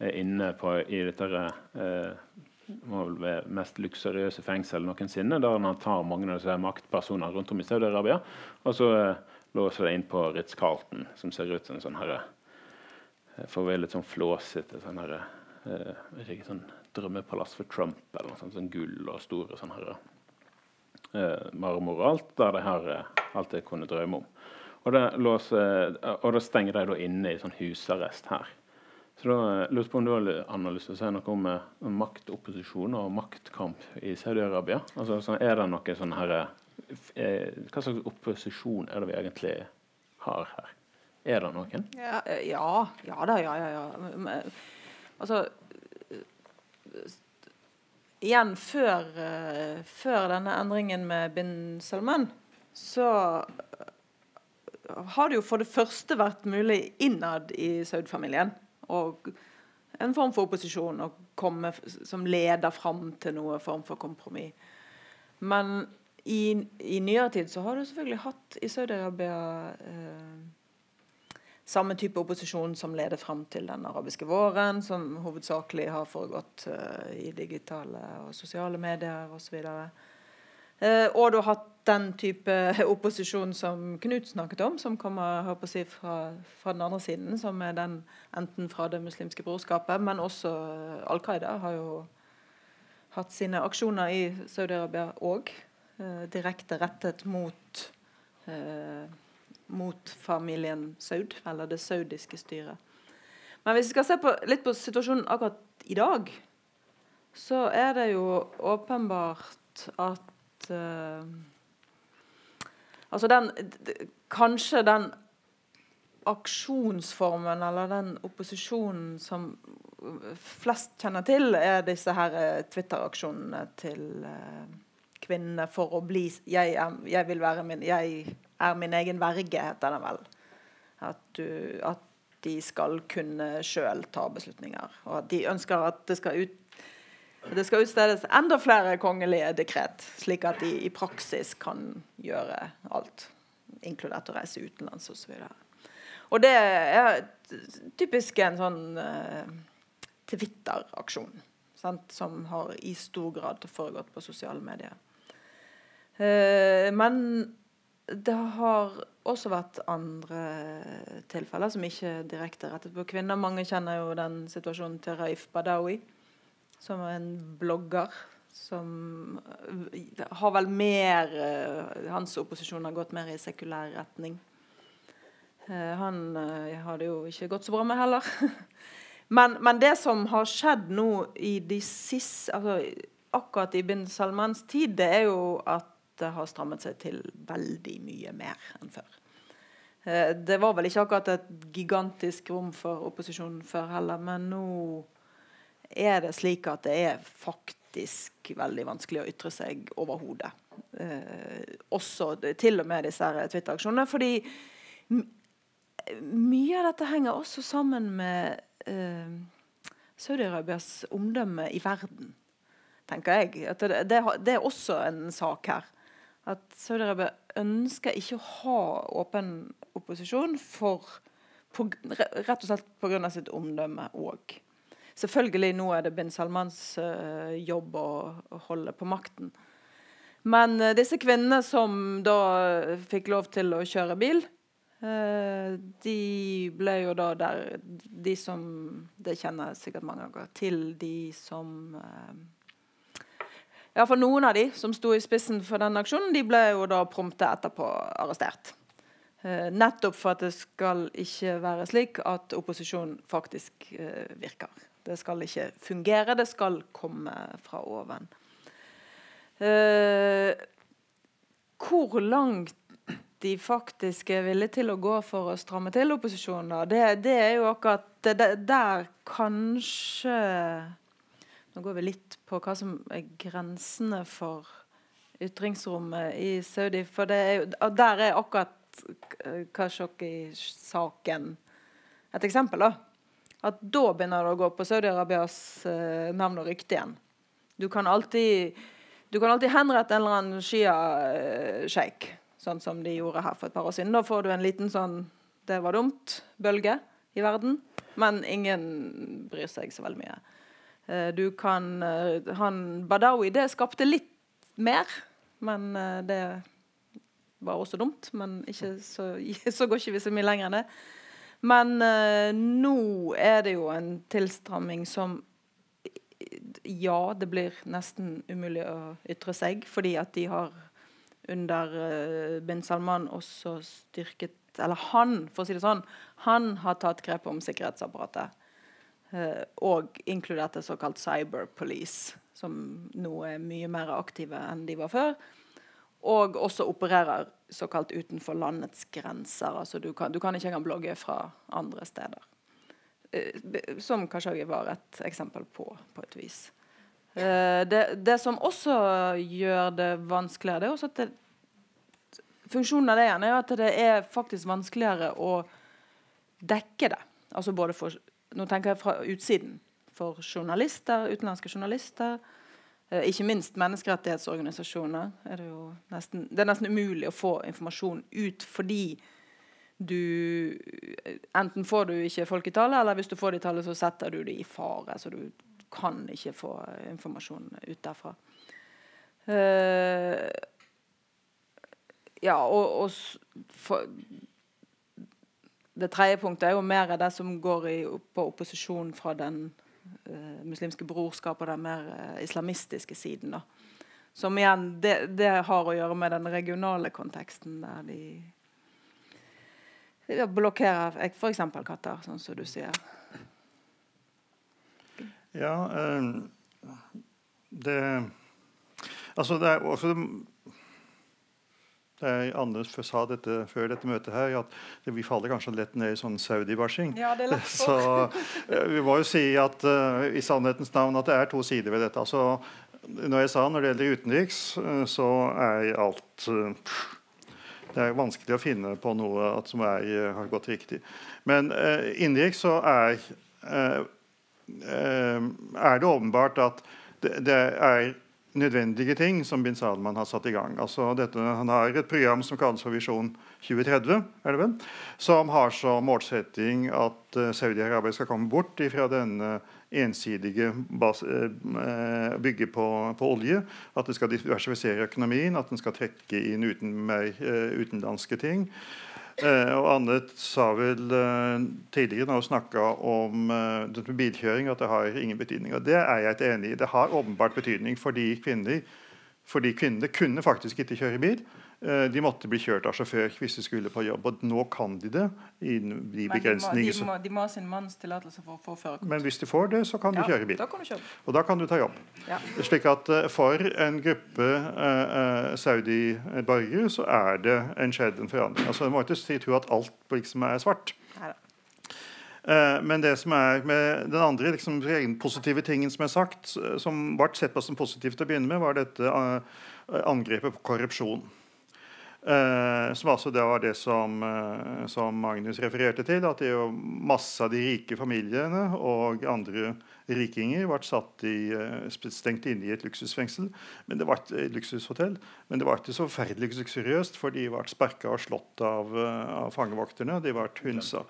eh, inne på, i dette eh, må vel være mest luksuriøse fengsel noensinne, der han tar mange av disse maktpersonene rundt om i Saudi-Arabia, og så eh, låser det inn på Ritz-Carlton, som ser ut som en sånn herre eh, For å være litt sånn flåsete sånn herre eh, ikke, sånn drømmepalass for Trump eller noe sånt, sånn gull og store sånn herre eh, marmor og alt, der de har eh, alt de kunne drømme om. Og det låser, og da stenger de da inne i sånn husarrest her. Så da eh, lurte på om du har lyst til å si noe om, eh, maktopposisjon og maktkamp i Saudi-Arabia? Altså, så er det noe sånn her eh, Hva slags opposisjon er det vi egentlig har her? Er det noen? Ja, ja, ja da, ja, ja. ja. Altså Igjen, før, før denne endringen med bin Salman, så har det jo for det første vært mulig innad i Saud-familien og en form for opposisjon å komme som leder fram til noe form for kompromiss. Men i, i nyere tid så har du selvfølgelig hatt i Saudi-Arabia eh, samme type opposisjon som ledet fram til den arabiske våren, som hovedsakelig har foregått eh, i digitale og sosiale medier osv. Uh, og du har hatt den type opposisjon som Knut snakket om, som kommer si, fra, fra den andre siden, som er den enten fra Det muslimske brorskapet, men også eh, Al Qaida har jo hatt sine aksjoner i Saudi-Arabia òg, direkte rettet mot eh, mot familien Saud, eller det saudiske styret. Men hvis vi skal se på, litt på situasjonen akkurat i dag, så er det jo åpenbart at eh, Altså den Kanskje den aksjonsformen eller den opposisjonen som flest kjenner til, er disse her eh, Twitter-aksjonene til eh, kvinnene for å bli jeg, er, jeg vil være min Jeg er min egen verge, heter det vel. At, du, at de skal kunne sjøl ta beslutninger. Og at de ønsker at det skal ut det skal utstedes enda flere kongelige dekret, slik at de i praksis kan gjøre alt, inkludert å reise utenlands osv. Og det er typisk en sånn uh, Twitter-aksjon, som har i stor grad foregått på sosiale medier. Uh, men det har også vært andre tilfeller som ikke er direkte rettet på kvinner. Mange kjenner jo den situasjonen til Raif Badawi, som en blogger som eh, har vel mer eh, Hans opposisjon har gått mer i sekulær retning. Eh, han har det jo ikke gått så bra med heller. men, men det som har skjedd nå i de siste altså, Akkurat i bin Salmans tid, det er jo at det har strammet seg til veldig mye mer enn før. Det var vel ikke akkurat et gigantisk rom for opposisjonen før heller, men nå er det slik at det er faktisk veldig vanskelig å ytre seg overhodet. Eh, også til og med disse Twitter-aksjonene. Fordi mye av dette henger også sammen med eh, Saudi-Arabias omdømme i verden, tenker jeg. Det, det, det er også en sak her. At Saudi-Arabia ønsker ikke å ha åpen opposisjon for, på, rett og slett pga. sitt omdømme òg. Selvfølgelig nå er det bin Salmans uh, jobb å, å, holde på makten. Men uh, disse kvinnene som da fikk lov til å kjøre bil, uh, de ble jo da der De som Det kjenner sikkert mange ganger til, de som Iallfall noen av de som sto i spissen for den aksjonen, de ble jo da prompte etterpå arrestert. Eh, nettopp for at det skal ikke være slik at opposisjon faktisk eh, virker. Det skal ikke fungere, det skal komme fra oven. Eh, hvor langt de faktisk er villige til å gå for å stramme til opposisjonen, det, det er jo akkurat det, der kanskje nå går vi litt på hva som er grensene for ytringsrommet i Saudi. For er, der er akkurat Kashoggi-saken et eksempel. da. At da begynner det å gå på Saudi-Arabias uh, navn og rykte igjen. Du kan alltid, du kan alltid henrette en eller annen Shia-sjeik, sånn som de gjorde her for et par år siden. Da får du en liten sånn 'det var dumt'-bølge i verden. Men ingen bryr seg så veldig mye. Eh, du kan eh, Han Badawi, det skapte litt mer, men eh, det var også dumt. Men ikke så, så går ikke vi så mye lenger enn det. Men nå er det jo en tilstramming som Ja, det blir nesten umulig å ytre seg, fordi at de har under bin Salman også styrket Eller han, for å si det sånn, han har tatt grep om sikkerhetsapparatet. Eh, og inkludert det såkalt Cyber Police, som nå er mye mer aktive enn de var før. Og også opererer såkalt utenfor landets grenser. altså Du kan, du kan ikke engang blogge fra andre steder. Eh, som Kashoggi var et eksempel på, på et vis. Eh, det, det, som også gjør det vanskeligere, det er også at det, funksjonen av det igjen er at det er faktisk vanskeligere å dekke det. Altså både for nå tenker jeg fra utsiden. For journalister, utenlandske journalister. Eh, ikke minst menneskerettighetsorganisasjoner. Er det, nesten, det er nesten umulig å få informasjon ut fordi du Enten får du ikke folk i tale, eller hvis du får det i tale, så setter du det i fare. Så du kan ikke få informasjon ut derfra. Uh, ja, og, og for, det tredje punktet er jo mer det som går i, på opposisjon fra den uh, muslimske brorskap og den mer uh, islamistiske siden. Da. Som igjen, det, det, har å gjøre med den regionale konteksten der de, de blokkerer f.eks. Qatar, sånn som du sier. Ja, uh, det Altså, det er også Anders sa dette før dette møtet her, at vi faller kanskje lett ned i sånn saudi-bashing. Ja, det er lett Så eh, vi må jo si at uh, i sannhetens navn at det er to sider ved dette. Altså, når jeg sa når det gjelder utenriks, uh, så er alt uh, Det er vanskelig å finne på noe som er, har gått riktig. Men innenriks så er, er det åpenbart at det, det er nødvendige ting som bin Salman har satt i gang. Altså dette, han har et program som kalles for Visjon 2030, er det vel, som har som målsetting at uh, Saudi-Arabia skal komme bort fra denne ensidige uh, bygge på, på, olje. At det skal diversifisere økonomien, at den skal trekke inn uten mer uh, utenlandske ting. Eh, og Annet sa vel eh, tidligere når hun snakka om eh, bilkjøring, at det har ingen betydning. Og Det er jeg ikke enig i. Det har åpenbart betydning fordi kvinner, fordi kvinner kunne faktisk ikke kjøre bil. Eh, de måtte bli kjørt av sjåfør hvis de skulle på jobb. Og nå kan de det. i de begrensninger. Men de må, ha sin manns tillatelse for å få førerkort. Men hvis de får det, så kan ja, du kjøre bil. Da kan du kjøre. Og da kan du ta jobb. Ja. Slik at uh, For en gruppe uh, saudi-borgere så er det en skjedd en forandring. Altså, Du må ikke tro at alt liksom er svart. Uh, men det som er med den andre liksom, positive tingen som er sagt, som ble sett på som positivt å begynne med, var dette angrepet på korrupsjon. Eh, som altså det var det som, eh, som, Magnus refererte til. At det er jo masse av de rike familiene og andre rikinger ble satt i, eh, stengt inne i et luksusfengsel. Men det var et luksushotell. Men det var ikke så forferdelig luksuriøst, for de ble sparka og slått av, av fangevokterne. De ble hunsa.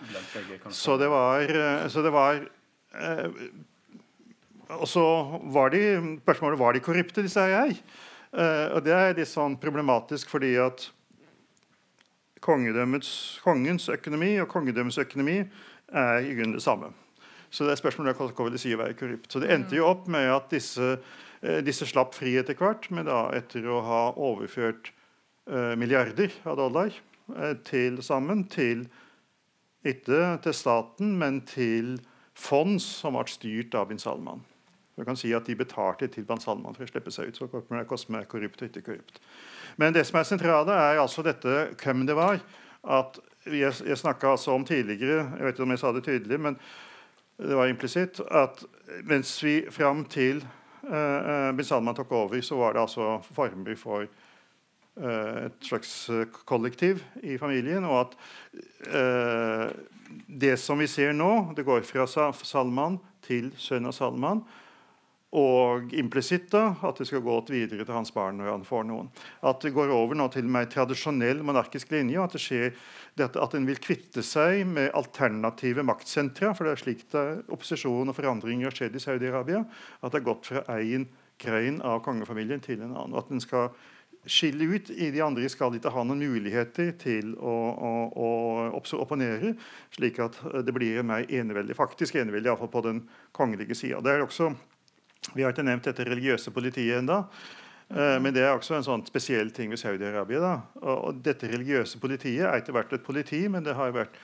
Så det var, så det var og så var de, spørsmålet var de korrupte, disse her. Uh, og det er litt sånn problematisk fordi at kongens økonomi og kongedømmets økonomi er i grunnen det samme. Så det er spørsmålet hva vil det si å være korrupt. Så det endte jo opp med at disse, uh, disse slapp fri etter hvert, men da etter å ha overført uh, milliarder av dollar til sammen til ikke til staten, men til fond som ble styrt av bin Salman. Du kan si at De betalte til Ban Salman for å slippe seg ut. så som er korrupt og ikke korrupt. Men det som er sentrale, er altså dette hvem det var. at Jeg, jeg snakka altså om tidligere jeg vet ikke om jeg sa det tydelig, men det var implisitt at mens vi fram til uh, bin Salman tok over, så var det altså former for uh, et slags kollektiv i familien. Og at uh, det som vi ser nå, det går fra Salman til sønnen av Salman. Og implisitt at det skal gå videre til hans barn når han får noen. At det går over nå til mer tradisjonell monarkisk linje. og At det skjer dette, at en vil kvitte seg med alternative maktsentra. For det er slik det opposisjon og forandringer har skjedd i Saudi-Arabia. At det har gått fra én grein av kongefamilien til en annen. og At den skal skille ut i de andre skal ikke ha noen muligheter til å, å, å opponere, slik at det blir mer eneveldig. Faktisk eneveldig, iallfall på den kongelige sida. Vi har ikke nevnt dette religiøse politiet ennå. Eh, men det er også en sånn spesiell ting ved Saudi-Arabia. Og dette religiøse politiet er ikke vært et politi, men det har vært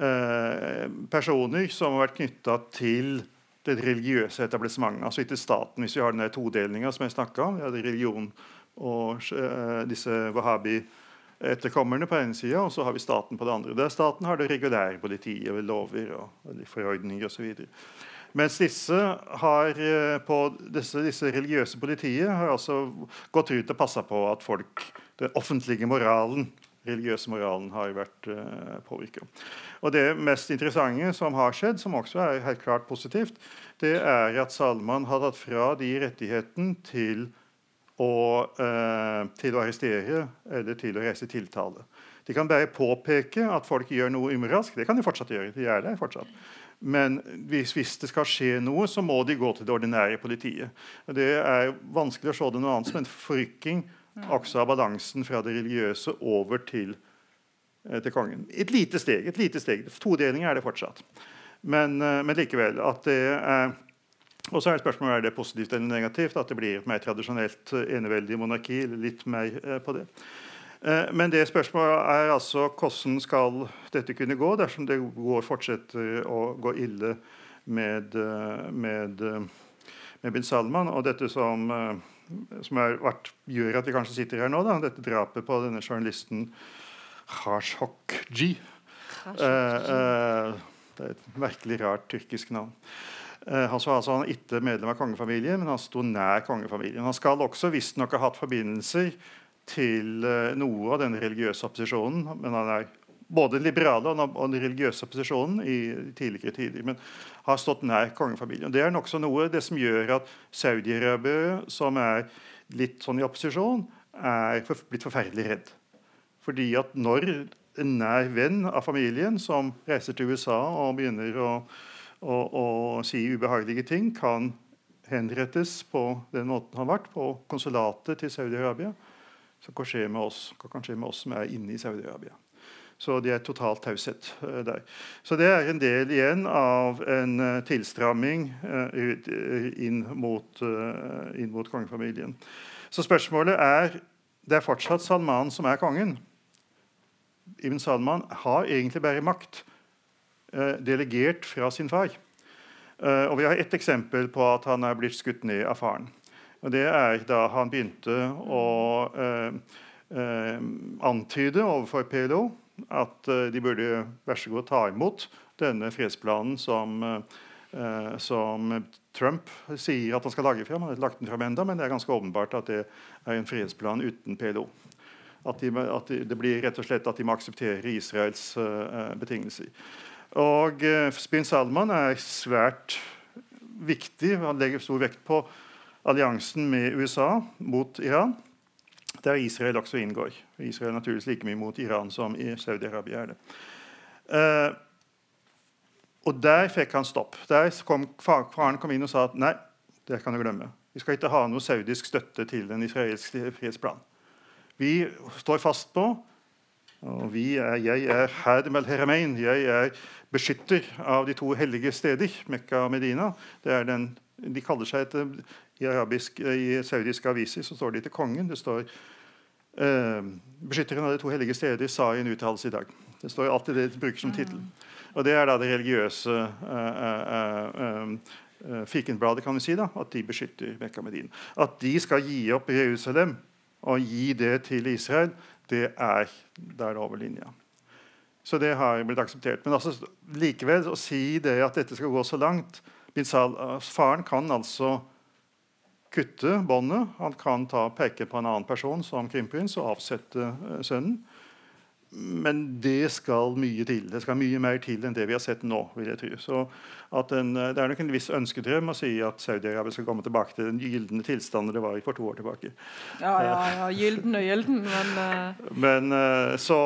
eh, personer som har vært knytta til det religiøse etablissementet. Altså ikke staten, hvis vi har den todelinga som jeg snakka om. Vi hadde religion og eh, disse wahhabi-etterkommerne på den ene sida, og så har vi staten på den andre. Der staten har det regulære politiet ved lover og, og forordninger osv. Mens disse, har, uh, på disse, disse, religiøse politiet har altså gått ut og passa på at folk, den offentlige moralen religiøse moralen har vært uh, påvirka. Og Det mest interessante som har skjedd, som også er helt klart positivt, det er at Salman har tatt fra de rettigheten til å, eh, til å arrestere eller til å reise tiltale. De kan bare påpeke at folk gjør noe umoralsk. Det kan de fortsatt gjøre. de er der fortsatt. Men hvis, hvis, det skal skje noe, så må de gå til det ordinære politiet. Det er vanskelig å se det noe annet som en forrykking også av balansen fra det religiøse over til, eh, til kongen. Et lite steg. et lite steg. Todeling er det fortsatt. Men, eh, men likevel. at det er og så er spørsmålet er det positivt eller negativt at det blir et mer tradisjonelt eh, eneveldig monarki. litt mer på det. Eh, men det spørsmålet er altså hvordan skal dette kunne gå dersom det går, fortsetter å gå ille med, eh, med, eh, med bin Salman. Og dette som, som vært, gjør at vi kanskje sitter her nå, da, dette drapet på denne journalisten Khashoggi. Eh, det er et merkelig rart tyrkisk navn. Han var altså ikke medlem av kongefamilien, men han sto nær kongefamilien. Han skal også visstnok ha hatt forbindelser til eh, noe av den religiøse opposisjonen. men han er både den liberale og den religiøse opposisjonen i tidligere tider. Men har stått nær kongefamilien. Det er nokså noe det som gjør at Saudi-Arabia, som er litt sånn i opposisjon, er blitt forferdelig redd. Fordi at når en nær venn av familien som reiser til USA og begynner å å, å si ubehagelige ting, kan henrettes på den måten han har vært, på konsulatet til Saudi-Arabia. Så hva, skjer med oss? kan skje med oss som er inne i Saudi-Arabia? Så det er totalt taushet uh, der. Så det er en del igjen av en uh, tilstramming uh, inn, mot, inn mot kongefamilien. Så spørsmålet er Det er fortsatt Salman som er kongen. Ibn Salman har egentlig bare makt Eh, delegert fra sin far. Eh, og Vi har ett eksempel på at han er blitt skutt ned av faren. Og Det er da han begynte å eh, eh, antyde overfor PLO at eh, de burde vær så god ta imot denne fredsplanen som, eh, som Trump sier at han skal lage frem. Han har lagt den frem enda, men det er ganske åpenbart at det er en fredsplan uten PLO. At, de, at de, det blir rett og slett at de må akseptere Israels betingelser. Og eh, Spin Salman er svært viktig. Han legger stor vekt på alliansen med USA mot Iran, der Israel også inngår. Israel er naturligvis like mye mot Iran som i Saudi-Arabia er det. Uh, og der fikk han stopp. Der kom, Faren kom inn og sa at nei, Det kan du glemme. Vi skal ikke ha noe saudisk støtte til en israelsk fredsplan. Vi står fast på og er, Jeg er Hadim al-Heramein. Jeg er beskytter av de to hellige steder, Mekka og Medina. Det er den, de kaller seg etter i, i saudiske aviser så står det til kongen. Det står eh, 'Beskytteren av de to hellige steder' sa i en uttalelse i dag. Det står alltid det de bruker som tittel. Og det er da det religiøse eh, eh, eh, fikenbladet, kan vi si, da, at de beskytter Mekka Medin. At de skal gi opp Jerusalem og gi det til Israel, det er der over linja. Så det har blitt akseptert. Men altså, likevel å si det at dette skal gå så langt Faren kan altså kutte båndet. Han kan ta, peke på en annen person som krimprins og avsette uh, sønnen. Men det skal mye til. Det skal mye mer til enn det vi har sett nå. vil jeg tro. Så en, eh, Det er nok en viss ønskedrøm å si at Saudi-Arabia skal komme tilbake til den gylne tilstanden det var i for to år tilbake. Ja, ja, ja gylden og gylden, men uh... Men så,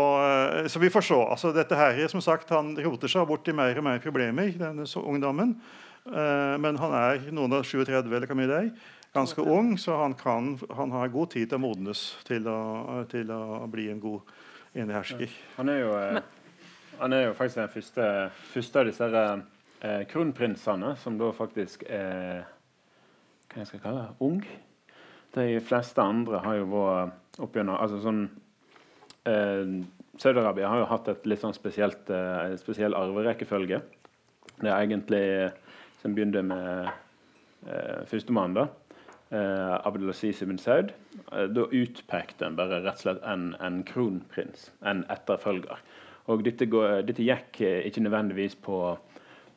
så, vi får se. Altså, dette her, som sagt, Han roter seg bort i mer og mer problemer, denne ungdommen. Men han er noen av 37 eller hvor mye det er ganske ung, så han, kan, han, har god tid til å modnes til å, til å bli en god enehersker. Han er jo, eh, han er jo faktisk den første, første av disse eh, kronprinsene som da faktisk er hva jeg skal kalle det, ung. De fleste andre har jo vært oppigjennom altså sånn eh, Saudi-Arabia har jo hatt et litt sånn spesielt, eh, spesiell arverekkefølge. Det er egentlig som begynner med eh, førstemann, da eh, Abdelaziz ibn Saud. Eh, da utpekte en bare rett og slett en, en kronprins, en etterfølger. Og dette, går, dette gikk eh, ikke nødvendigvis på,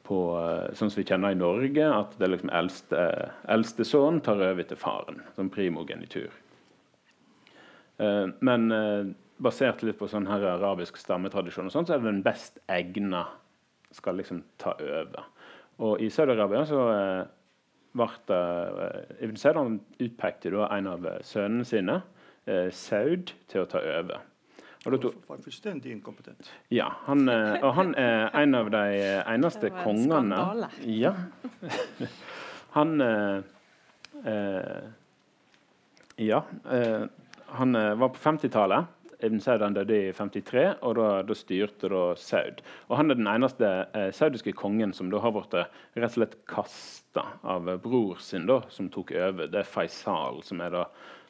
på, eh, sånn som vi kjenner i Norge, at det liksom eldste, eldste sønn tar over til faren, som primogenitur. Eh, men eh, basert litt på sånn her arabisk stammetradisjon, og sånt, så er det den best egna skal liksom ta over. Og i Saudi-Arabia så ble Ibn Saud utpekte da en av eh, sønnene sine, uh, Saud, til å ta over. Og da var fullstendig inkompetent. Ja, han, uh, og han er en av de eneste det kongene Ja. han Ja. han var på 50-tallet. Ibn Saud døde i 53, og da, da styrte da Saud. Og Han er den eneste eh, saudiske kongen som da har blitt rett og slett kasta av bror sin, da, som tok over. Det er Faisal, som er da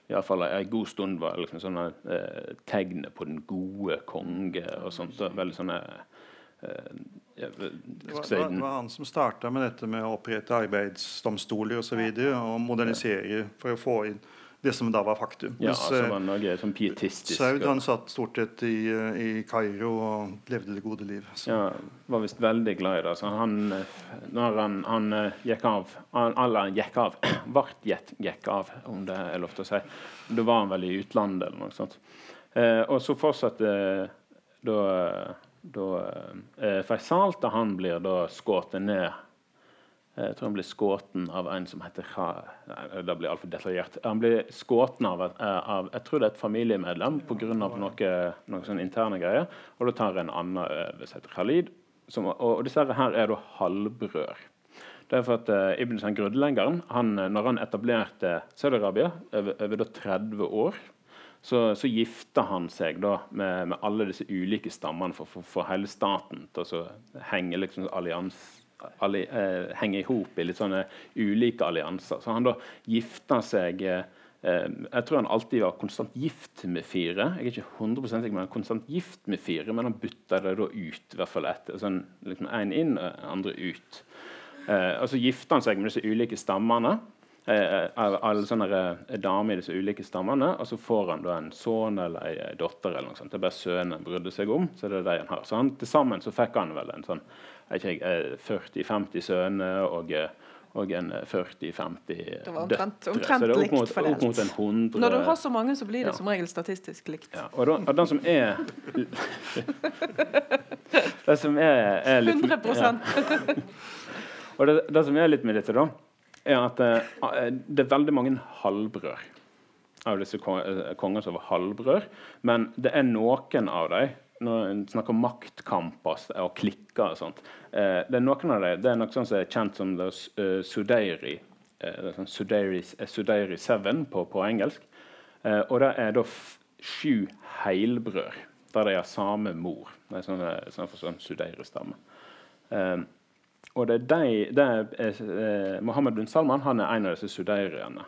i alle fall en god stund var liksom sånne eh, tegnet på den gode konge og sånt. Og veldig sånne eh, ja, det, var, det, var, han som starta med dette med å opprette arbeidsdomstoler osv. Og, så videre, og modernisere for å få inn det som da var faktum. Ja, Mens, altså var noe sånn pietistisk. Saud han satt stort sett i, i Kairo og levde det gode liv. Så. Ja, var visst veldig glad i det. Så han, når han, han gikk av Eller han gikk av, ble gikk av, om det er lov til å si. Da var han vel i utlandet eller noe sånt. Eh, og så fortsatte da, da eh, Faisal da han blir da skutt ned Eh, jeg tror han ble skutt av en som heter Nei, Det blir altfor detaljert. Han ble skutt av, eh, av, jeg tror det er et familiemedlem pga. noe, noe sånn interne greier. Og da tar en annen over som Khalid. Som, og disse her er da halvbrød. Det er for at uh, Ibn San Grudlengeren, han, når han etablerte Saudi-Arabia over, over 30 år, så, så gifta han seg da med, med, alle disse ulike stammene for å få hele staten til å henge liksom allianse alli, eh, henger i hop i litt sånne ulike allianser. Så han da gifta seg eh, Jeg tror han alltid var konstant gift med fire. Jeg er ikke 100% sikker, men konstant gift med fire, men han bytta det da ut. i hvert fall etter, sånn, liksom Én inn, andre ut. Eh, og Så gifta han seg med disse ulike stammene. Eh, alle sånne eh, damer i disse ulike stammene. Og så får han da en sønn eller en datter. eller noe sånt. Det er bare sønnen brydde seg om. så det er det han har. Så han, til sammen så fikk han vel en sånn 40-50 sønner og, og en 40-50 døtre. Så det er opp mot, opp mot en 100 Når du har så mange, så blir det ja. som regel statistisk likt. Ja, og, da, og den som er Det som er, er litt 100 ja. Og det, det, som er litt med dette, da, er at det er veldig mange halvbrød av disse konger som var halvbrød. Men det er noen av dem når en snakker om maktkamper og klikker og sånt eh, det er Noen av dem det er noe sånn som er kjent som uh, Sudeiri sånn Sudeiri 7 på, på engelsk. og det er da sju heilbrød der de har samme mor. Det er sånn, sånne for sånn Sudeiri-stamme. og det er de, det er, Mohammed bin Salman han er en av disse sudairiene.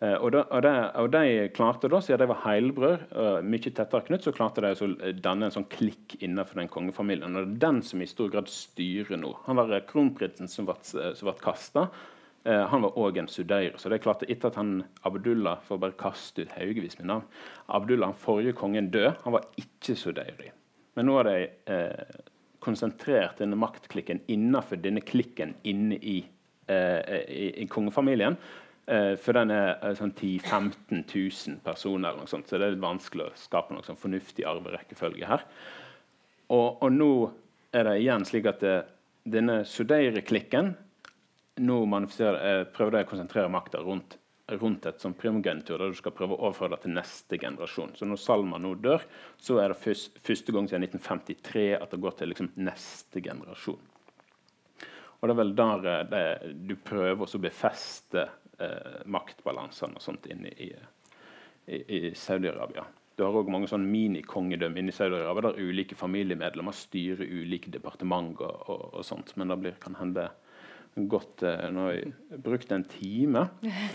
Uh, og, da, og, de, og, de, klarte da, siden de var heilbrød, uh, mye tettere knytt, så klarte de å danne en sånn klikk innenfor den kongefamilien. Og det er den som i stor grad styrer nå. Han var kronprinsen som ble, som ble kasta. Uh, han var òg en sudeir. Så de klarte etter at han Abdullah får bare kaste ut haugevis med navn Abdullah, han forrige kongen, død. Han var ikke sudeiri. Men nå har de konsentrert denne maktklikken innenfor denne klikken inne i, i, i kongefamilien. Uh, for den er sånn 10 000-15 000 personer, eller noe sånt, så det er litt vanskelig å skape noe sånn fornuftig arverekkefølge her. Og, og, nå er det igjen slik at det, eh, denne Sudeire-klikken nå uh, prøver de å konsentrere makta rundt, rundt, et sånn primogenitur, der du skal prøve å overføre det til neste generasjon. Så når Salma nå dør, så er det først, første gang siden 1953 at det går til liksom, neste generasjon. Og det er vel der det, du prøver å befeste eh, maktbalansene og sånt inne i, i, i Saudi-Arabia. Du har òg mange sånn minikongedømmer i Saudi-Arabia der ulike familiemedlemmer styrer ulike departementer og, og sånt. Men det blir kan hende godt eh, Nå har jeg brukt en time.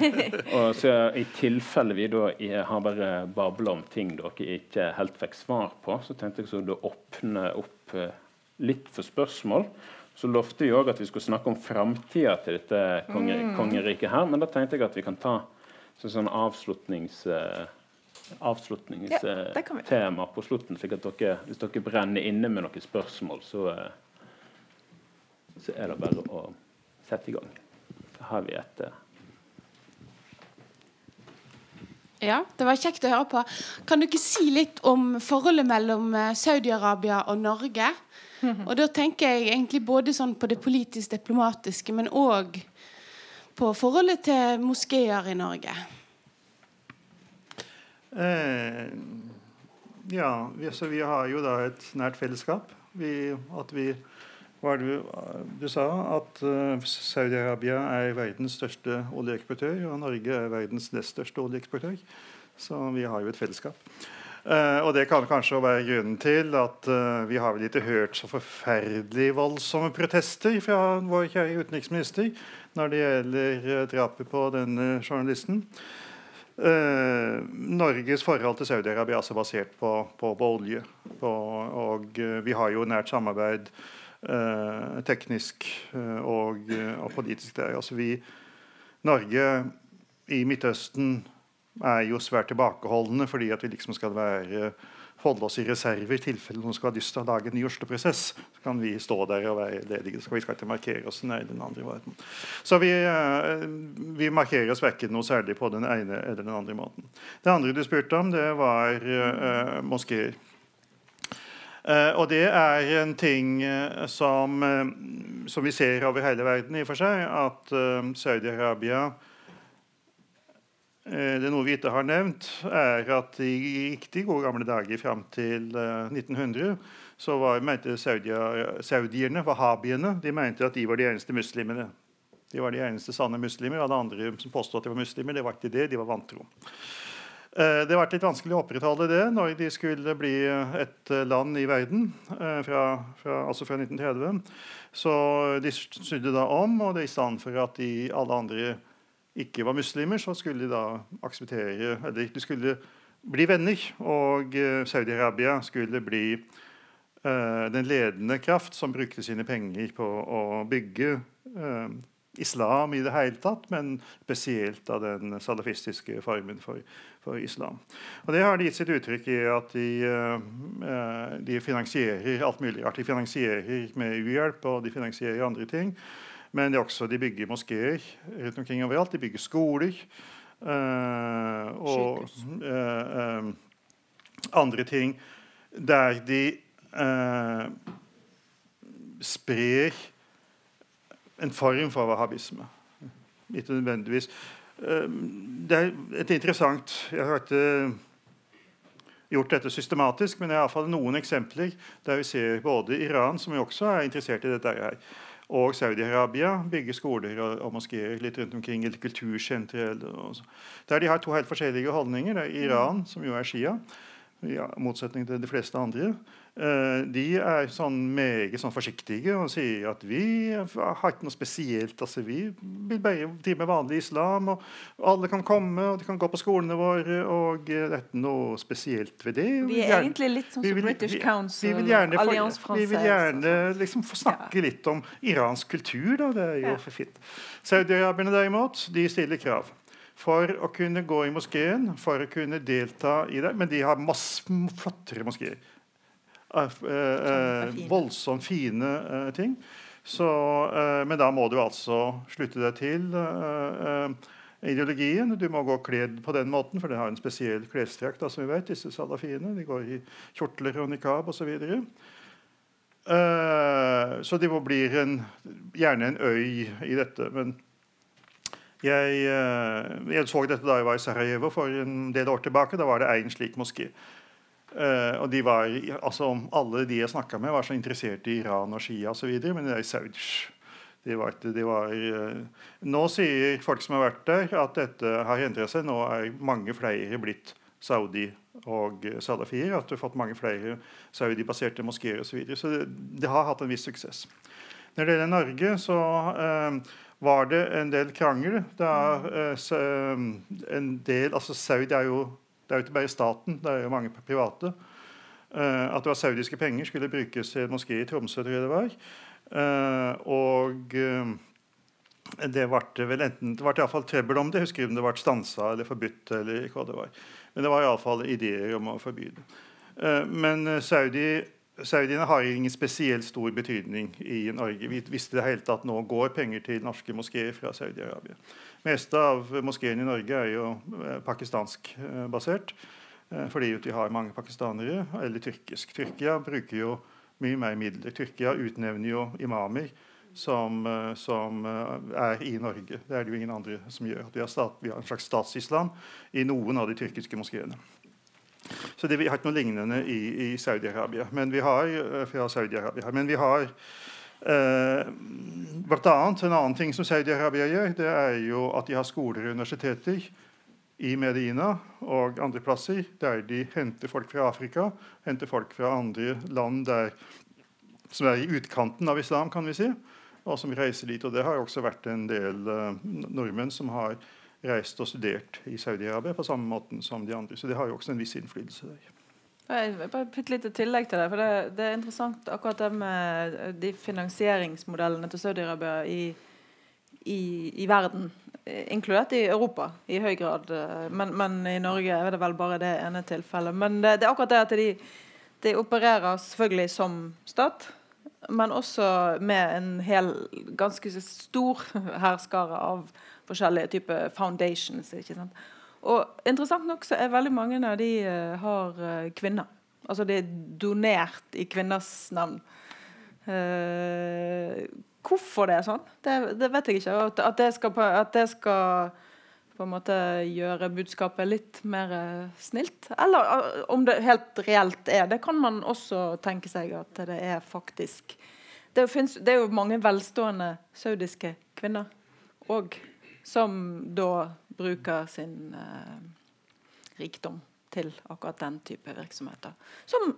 og så I tilfelle vi da har bare babla om ting dere ikke helt fikk svar på, så tenkte jeg å åpne opp eh, litt for spørsmål. Så lovte vi òg at vi skulle snakke om framtida til dette konger mm. kongeriket her. Men da tenkte jeg at vi kan ta så sånn avslutnings... Uh, avslutningstema ja, uh, på slutten. slik at dere, Hvis dere brenner inne med noen spørsmål, så, uh, så er det bare å sette i gang. Da har vi et Ja, det var kjekt å høre på. Kan du ikke si litt om forholdet mellom Saudi-Arabia og Norge? Og da tenker jeg egentlig både sånn på det politisk-diplomatiske, men òg på forholdet til moskeer i Norge. Eh, ja, vi, så vi har jo da et nært fellesskap. Vi, at vi hva du, du sa at uh, Saudi-Arabia er verdens største oljeeksportør, og Norge er verdens nest største oljeeksportør. Så vi har jo et fellesskap. Uh, og det kan kanskje være grunnen til at uh, vi har vel ikke hørt så forferdelig voldsomme protester fra vår kjære utenriksminister når det gjelder uh, drapet på denne journalisten. Norges forhold til Saudi-Arabia er altså basert på, på, på olje. På, og vi har jo nært samarbeid teknisk og, og, politisk der. Altså vi, Norge i Midtøsten er jo svært tilbakeholdne fordi at vi liksom skal være holde oss i reserve i tilfelle noen skal ha lyst til å lage en ny Oslo-prosess. Så kan vi stå der og være ledige. Så vi skal ikke markere oss nei, den andre måten. Så vi, eh, vi, markerer oss verken noe særlig på den ene eller den andre måten. Det andre du spurte om, det var uh, moskeer. Uh, og det er en ting uh, som, som, vi ser over hele verden, i og for seg, at Saudi-Arabia det noe vi ikke har nevnt, er at i riktig gode gamle dager fram til 1900 eh, så var, mente saudierne, wahhabiene, de mente at de var de eneste muslimene. De var de eneste sanne muslimer. Alle andre som påstod at de var muslimer, det var ikke det, de var vantro. Eh, det vært litt vanskelig å opprettholde det når de skulle bli et land i verden, fra, fra, altså fra 1930. Så de snudde da om, og det i stedet for at de, alle andre ikke var muslimer, så skulle de da akseptere Eller de skulle bli venner. Og uh, Saudi-Arabia skulle bli uh, den ledende kraft som brukte sine penger på å bygge uh, islam i det hele tatt, men spesielt av den salafistiske formen for, for, islam. Og Det har de gitt sitt uttrykk i at de, de finansierer alt mulig rart. De finansierer med uhjelp, og de finansierer andre ting. Men det er også, de bygger moskeer rundt omkring overalt. De bygger skoler. Uh, og uh, um, andre ting der de sprer en form for wahhabisme. Ikke nødvendigvis. det er et interessant Jeg har ikke gjort dette systematisk, men det er iallfall noen eksempler der vi ser både Iran, som jo også er interessert i dette her, og Saudi-Arabia bygger skoler og, og moskeer litt rundt omkring, eller kultursentre. Der de har to helt forskjellige holdninger. Det er Iran, som jo er Shia, i motsetning til de fleste andre. Uh, de er sånn meget sånn forsiktige og sier at vi har ikke noe spesielt. altså Vi vil bare drive med vanlig islam, og alle kan komme og de kan gå på skolene våre. og Det er ikke noe spesielt ved det. Vi er gjerne, egentlig litt sånn som British Council. Vi, vi vil gjerne, for, vi vil gjerne liksom, få snakke ja. litt om iransk kultur. Da. Det er jo ja. for fint. Saudi-arabierne derimot, de stiller krav for å kunne gå i moskeen, for å kunne delta i det. Men de har masse flottere moskeer. Eh, eh, voldsomt fine eh, ting. Så, men da må du altså slutte deg til ideologien. Du må gå kledd på den måten, for det har en spesiell klesdrakt. som vi vet, disse salafiene. De går i kjortler og nikab osv. Så, uh, så det blir en, gjerne en øy i dette. Men jeg, jeg, så dette da jeg var i Sarajevo for en del år tilbake. Da var det én slik moské. Uh, og de var, altså Alle de jeg snakka med, var så interessert i Iran og Shia osv. Men det er Saudi. De var, de var, uh, nå sier folk som har vært der, at dette har endret seg. Nå er mange flere blitt Saudi og salafier. At du har fått mange flere Saudi-baserte moskeer osv. Så, videre. så det, det, har hatt en viss suksess. Når det gjelder Norge, så uh, var det en del krangel. Da, en del, altså Saudi er jo det er jo ikke bare staten, det er jo mange private. Uh, at det var saudiske penger, skulle brukes i en moské i Tromsø, tror jeg det var. Uh, og uh, det ble vel enten, det ble iallfall trøbbel om det. Jeg husker om det ble stansa eller forbudt. eller hva det var. Men det var iallfall ideer om å forby det. men Saudi, saudiene har ingen spesielt stor betydning i Norge. Vi visste det hele tatt nå går penger til norske moskeer fra Saudi-Arabia meste av moskeene i Norge er jo eh, pakistansk eh, basert. Eh, fordi de har mange pakistanere, eller tyrkisk. Tyrkia bruker jo mye mer midler. Tyrkia utnevner jo imamer som, som, er i Norge. Det er det jo ingen andre som gjør. Vi har, stat, vi har en slags statsislam i noen av de tyrkiske moskeene. Så det, Vi har ikke noe lignende i, i Saudi-Arabia. Men vi har Saudi-Arabia. Men vi har blant annet, En annen ting som Saudi-Arabia gjør, det er jo at de har skoler og universiteter i Medina og andre plasser der de henter folk fra Afrika, henter folk fra andre land der, som er i utkanten av islam, kan vi si, og som reiser dit. Og Det har også vært en del uh, nordmenn som har reist og studert i Saudi-Arabia på samme måte som de andre. Så det har jo også en viss innflytelse der. Bare et lite tillegg til det. for det, det, er interessant akkurat det med de finansieringsmodellene til Saudi-Arabia i, i, i, verden. Inkludert i Europa i høy grad. Men, men, i Norge er det vel bare det ene tilfellet. Men det, det er akkurat det at de, de, opererer selvfølgelig som stat. Men også med en hel, ganske stor herskare av forskjellige typer foundations. ikke sant? Og interessant nok så er veldig mange av de uh, har uh, kvinner. Altså det er donert i kvinners navn. Uh, hvorfor det er sånn, det, det vet jeg ikke. At, at, det skal, at, det skal, på en måte gjøre budskapet litt mer snilt. Eller om det helt reelt er. Det kan man også tenke seg at det er faktisk. Det, finnes, det er jo mange velstående saudiske kvinner òg som da bruker sin eh, rikdom til akkurat den type virksomheter. Som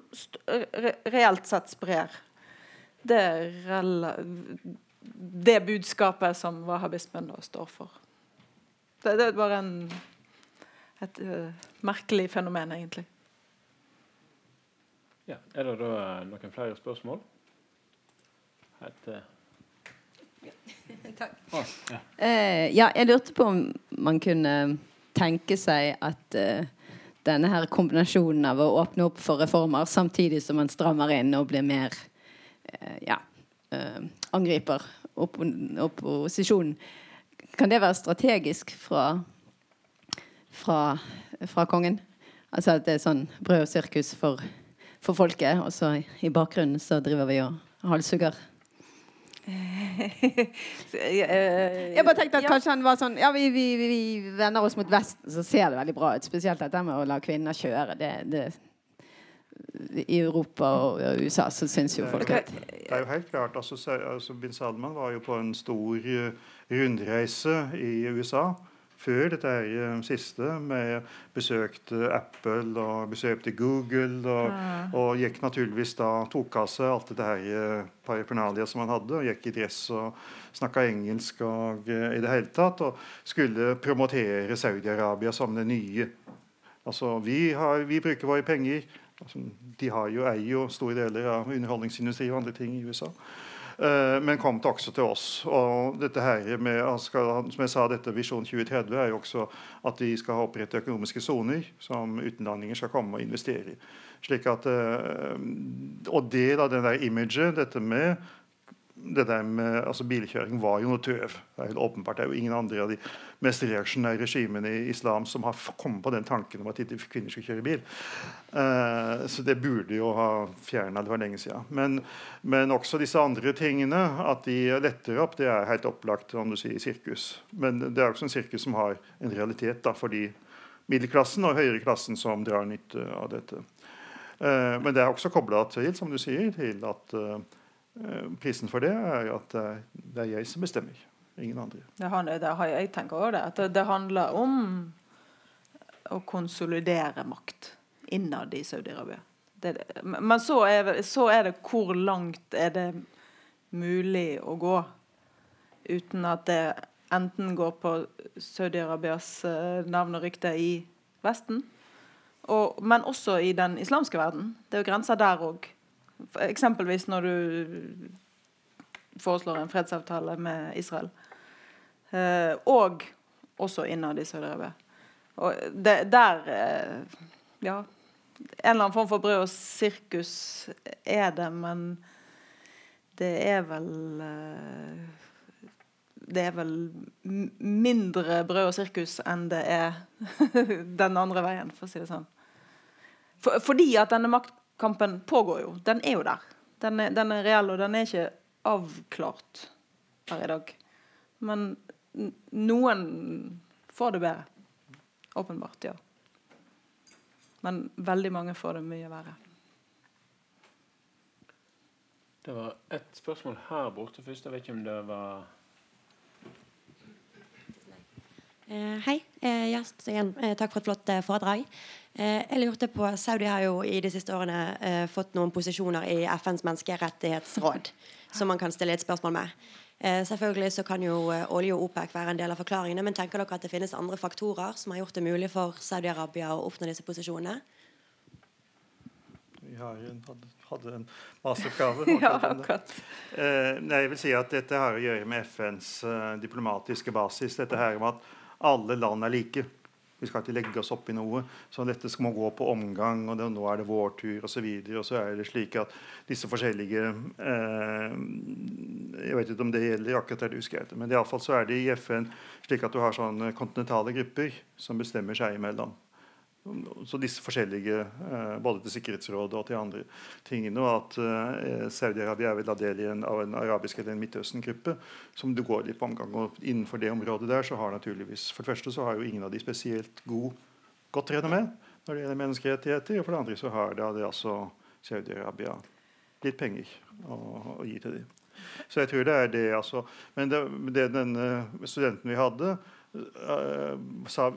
re reelt sett sprer det, det budskapet som wahhabismen står for. Det, det er bare en, et uh, merkelig fenomen, egentlig. Ja, er det da noen flere spørsmål? Helt, uh Takk. Oh, ja. Ja. jeg lurte på om man kunne tenke seg at uh, denne her kombinasjonen av å åpne opp for reformer samtidig som man strammer inn og blir mer uh, ja, angriper opp opposisjonen. Kan det være strategisk fra, fra, fra, kongen? Altså at det er sånn brød og sirkus for, for folket, og så i bakgrunnen så driver vi og halshugger? jeg bare tenkte at ja. kanskje han var sånn Ja, vi, vi, vi, vender oss mot Vesten, så ser det veldig bra ut. Spesielt dette med å la kvinner kjøre. Det, det i Europa og USA, så syns jo folk at Det er jo helt klart. Altså, altså Bin Salman var jo på en stor uh, rundreise i USA før dette her eh, siste. Vi Besøkte Apple og besøkte Google. Og, ja. og gikk naturligvis da tok av seg alt dette her paraphernalia som han hadde. og Gikk i dress og snakka engelsk og uh, i det hele tatt. Og skulle promotere Saudi-Arabia som det nye. Altså, vi, har, vi bruker våre penger Altså, de har jo, eier jo store deler av underholdningsindustri og andre ting i USA. Uh, men kom til også til oss. Og dette her med, som jeg sa, dette Visjon 2030 er jo også at de skal opprette økonomiske soner som utenlandinger skal komme og investere i. Slik at, uh, og del av det der imaget, dette med det der med altså Bilkjøring var jo noe tøv. Det er helt åpenbart. Det er jo ingen andre av de mest reaksjonære regimene i islam som har kommet på den tanken om at ikke kvinner skal kjøre bil. Uh, så det burde jo ha fjerna det for lenge siden. Men, men, også disse andre tingene, at de letter opp, det er helt opplagt om du sier sirkus. Men det er også en sirkus som har en realitet da, for de middelklassen og høyreklassen som drar nytte av dette. Uh, men det er også kobla til, som du sier, til at uh, prisen for det er at det er jeg som bestemmer, ingen andre. Det, handler, det har jeg tenker også det, at det, det handler om å konsolidere makt innad i Saudi-Arabia. Men så er, så er, det hvor langt er det mulig å gå uten at det enten går på Saudi-Arabias eh, navn og rykte i Vesten, og, men også i den islamske verden. Det er jo grenser der òg. Eksempelvis når du foreslår en fredsavtale med Israel. Eh, og også innad i Saudi-Arabia. Og det, der eh, Ja. En eller annen form for brød og sirkus er det, men det er vel eh, Det er vel mindre brød og sirkus enn det er den andre veien, for å si det sånn. For, fordi at denne makt kampen pågår jo. Den er jo der. Den er, den er reell, og den er ikke avklart per i dag. Men noen får det bedre. Åpenbart, ja. Men veldig mange får det mye verre. Det var et spørsmål her borte først. Jeg vet ikke om det var uh, hei. Uh, yes, igjen, uh, takk for et flott eh, foredrag. Eh, jeg lurte på, Saudi har jo i de siste årene eh, fått noen posisjoner i FNs menneskerettighetsråd som man kan stille et spørsmål med. selvfølgelig så kan jo olje og OPEC være en del av forklaringene, men tenker dere at det finnes andre faktorer som har gjort det mulig for Saudi-Arabia å oppnå disse posisjonene? Vi en, hadde en masteroppgave. ja, akkurat. jeg vil si at dette har å gjøre med FNs diplomatiske basis. Dette her om at alle land er like. Vi skal ikke legge oss opp i noe. Så dette skal man gå på omgang, og det, nå er det vår tur. Og, så og så er det slik at disse forskjellige eh, Jeg vet ikke om det gjelder akkurat der du husker etter, men iallfall så er det i FN slik at du har sånne kontinentale grupper som bestemmer seg imellom så disse forskjellige, eh, både til Sikkerhetsrådet og til andre tingene. Og at eh, Saudi-Arabia er vel del av en arabisk eller en Midtøsten-gruppe som det går litt på omgang. Og innenfor det området der så har naturligvis For det første så har jo ingen av de spesielt god, godt renommé når det gjelder menneskerettigheter. Og for det andre så har det, det altså Saudi-Arabia litt penger å, å, gi til dem. Så jeg tror det er det, altså. Men det, det denne studenten vi hadde, sa,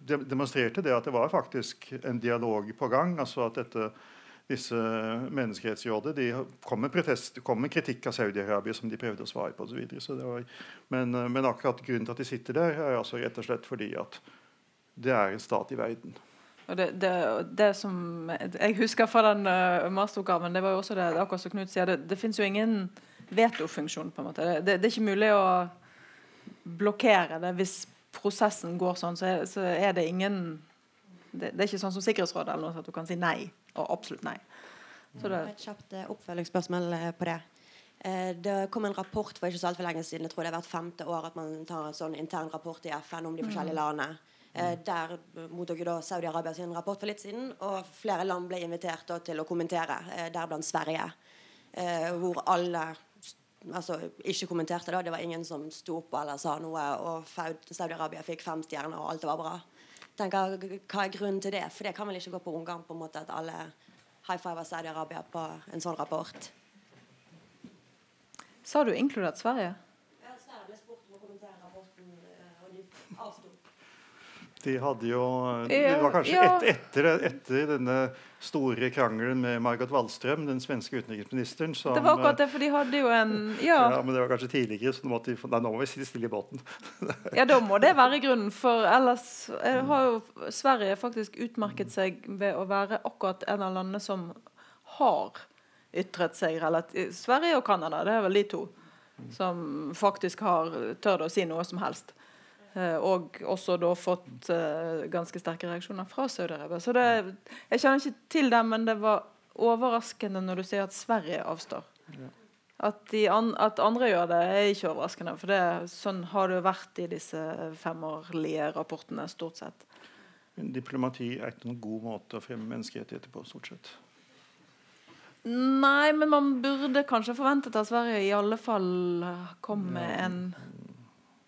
demonstrerte det at det var faktisk en dialog på gang. altså at dette, disse Menneskerettighetsrådet de kom med, protest, kom med kritikk av Saudi-Arabia som de prøvde å svare på. Og så videre. så var, men, eh, men, akkurat grunnen til at de sitter der, er altså rett og slett fordi at det er en stat i verden. Og det, det, det som jeg husker fra den uh, masteroppgaven, det var jo også det akkurat som Knut sier, det, det fins jo ingen vetofunksjon. på en måte. Det, det, er ikke mulig å blokkere det hvis prosessen går sånn, så er, så er det ingen det, det, er ikke sånn som Sikkerhetsrådet eller noe, at du kan si nei og absolutt nei. Så det, Et kjapt eh, oppfølgingsspørsmål eh, på det. Eh, det kom en rapport for ikke så altfor lenge siden. Jeg tror det er hvert femte år at man tar en sånn intern rapport i FN om de forskjellige mm. landene. Der mottok jo da Saudi-Arabia sin rapport for litt siden, og flere land ble invitert til å kommentere, deriblant Sverige. Hvor alle altså, ikke kommenterte det. Det var ingen som sto opp eller sa noe. Og Saudi-Arabia fikk fem stjerner, og alt var bra. Tenker, Hva er grunnen til det? For det kan vel ikke gå på omgang på en måte at alle high fiver Saudi-Arabia på en sånn rapport. Sa du inkludert Sverige? Ja, Sverige ble spurt om å kommentere rapporten, og de avsto. De hadde jo Det var kanskje et, etter, etter denne store krangelen med Margot Wallström, den svenske utenriksministeren som Det var akkurat det, for de hadde jo en Ja, Ja, men det var kanskje tidligere, så nå måtte de Nei, nå må vi sitte stille i båten. ja da må det være grunnen, for ellers eh, har jo Sverige faktisk utmerket seg ved å være akkurat en av landene som har ytret seg relativt Sverige og Canada, det er vel de to som faktisk har tørt å si noe som helst. Eh, og også da fått eh, ganske sterke reaksjoner fra Saudi-Arabia. Så det, jeg kjenner ikke til det, men det var overraskende når du sier at Sverige avstår. At, de an, at andre gjør det, er ikke overraskende. For det, sånn har det jo vært i disse femårlige rapportene, stort sett. Diplomati er ikke noen god måte å fremme menneskerettigheter på, stort sett. Nei, men man burde kanskje forventet at Sverige i alle fall kom med en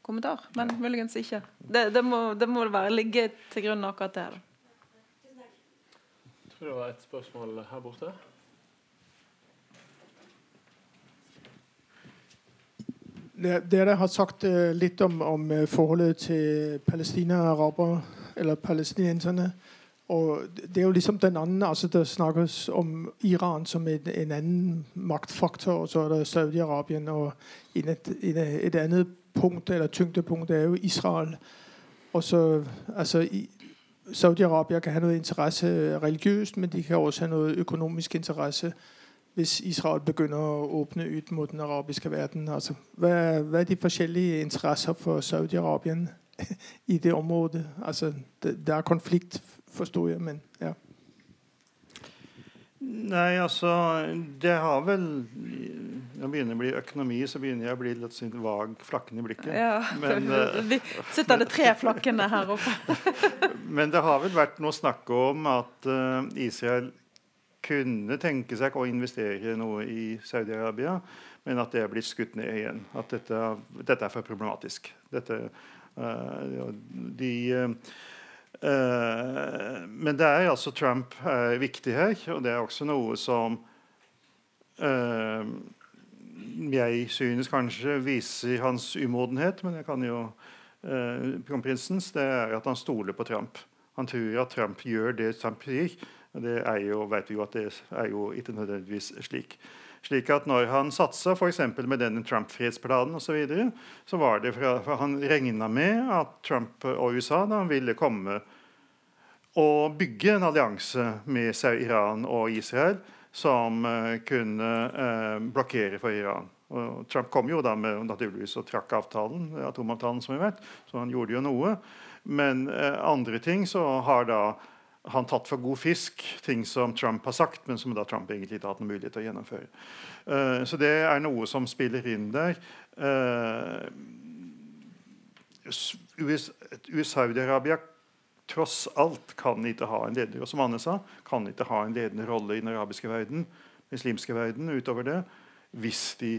kommentar. Men muligens ikke. Det, det, må, det må være ligge til grunn akkurat det. Jeg tror det var et spørsmål her borte. Dere har sagt eh, litt om, om eh, forholdet til palestinarabere, eller palestinenserne. Og det er jo liksom den andre, altså Det snakkes om Iran som en, en annen maktfaktor, og så er det Saudi-Arabien. Og et, et, annet punkt, eller tyngdepunktet er jo Israel. Og så, altså, Saudi-Arabia kan ha noe interesse religiøst, men de kan også ha noe økonomisk interesse hvis Israel begynner å åpne ut mot den arabiske verden. Altså, hva, er- hva er de forskjellige interesser for Saudi-Arabien i det området? Altså, det, det er konflikt, forstår jeg, men ja. Nei, altså Det har vel Når det begynner å bli økonomi, så begynner jeg å bli litt sånn vag, flakkende i blikket. Ja, Men, Vi sitter det tre flakkene her oppe. Men det har vel vært noe snakk om at eh, Israel kunne tenke seg å investere noe i Saudi-Arabia, men at det er blitt skutt ned igjen. At dette, dette er for problematisk. Dette, uh, de, eh, men det er altså Trump er viktig her, og det er også noe som eh, jeg synes kanskje viser hans umodenhet, men jeg kan jo eh, Kronprinsens, det er at han stoler på Trump. Han tror at Trump gjør det Trump sier. Det er jo, vet vi jo at det er jo ikke nødvendigvis slik. Slik at når han satsa f.eks. med denne Trump-fredsplanen osv., så, videre, så var det for, for han regna med at Trump og USA da ville komme og bygge en allianse med Iran og Israel som uh, kunne uh, blokkere for Iran. Og Trump kom jo da med naturligvis og trakk avtalen, atomavtalen, som vi vet, så han gjorde jo noe. Men uh, andre ting så har da han tatt for god fisk ting som Trump har sagt, men som da Trump egentlig ikke har hatt noen mulighet til å gjennomføre. Uh, så det er noe som spiller inn der. Uh, US Saudi-Arabia tross alt kan ikke ha en leder, og som Anne sa, kan ikke ha en ledende rolle i den arabiske verden, muslimske verden, utover det, hvis de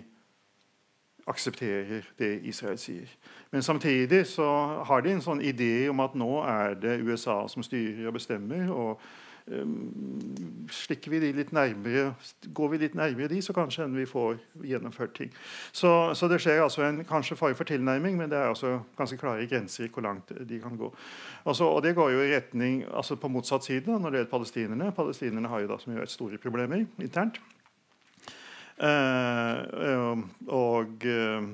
aksepterer det Israel sier. Men samtidig så har de en sånn idé om at nå er det USA som styrer og bestemmer. og um, slikker vi de litt nærmere, Går vi litt nærmere de, så kanskje vi får gjennomført ting. Så, så det skjer altså en kanskje fare for tilnærming, men det er altså ganske klare grenser i hvor langt de kan gå. Altså, og det går jo i retning altså på motsatt side når det gjelder palestinerne. Palestinerne har jo da som gjør store problemer internt. Eh, og eh,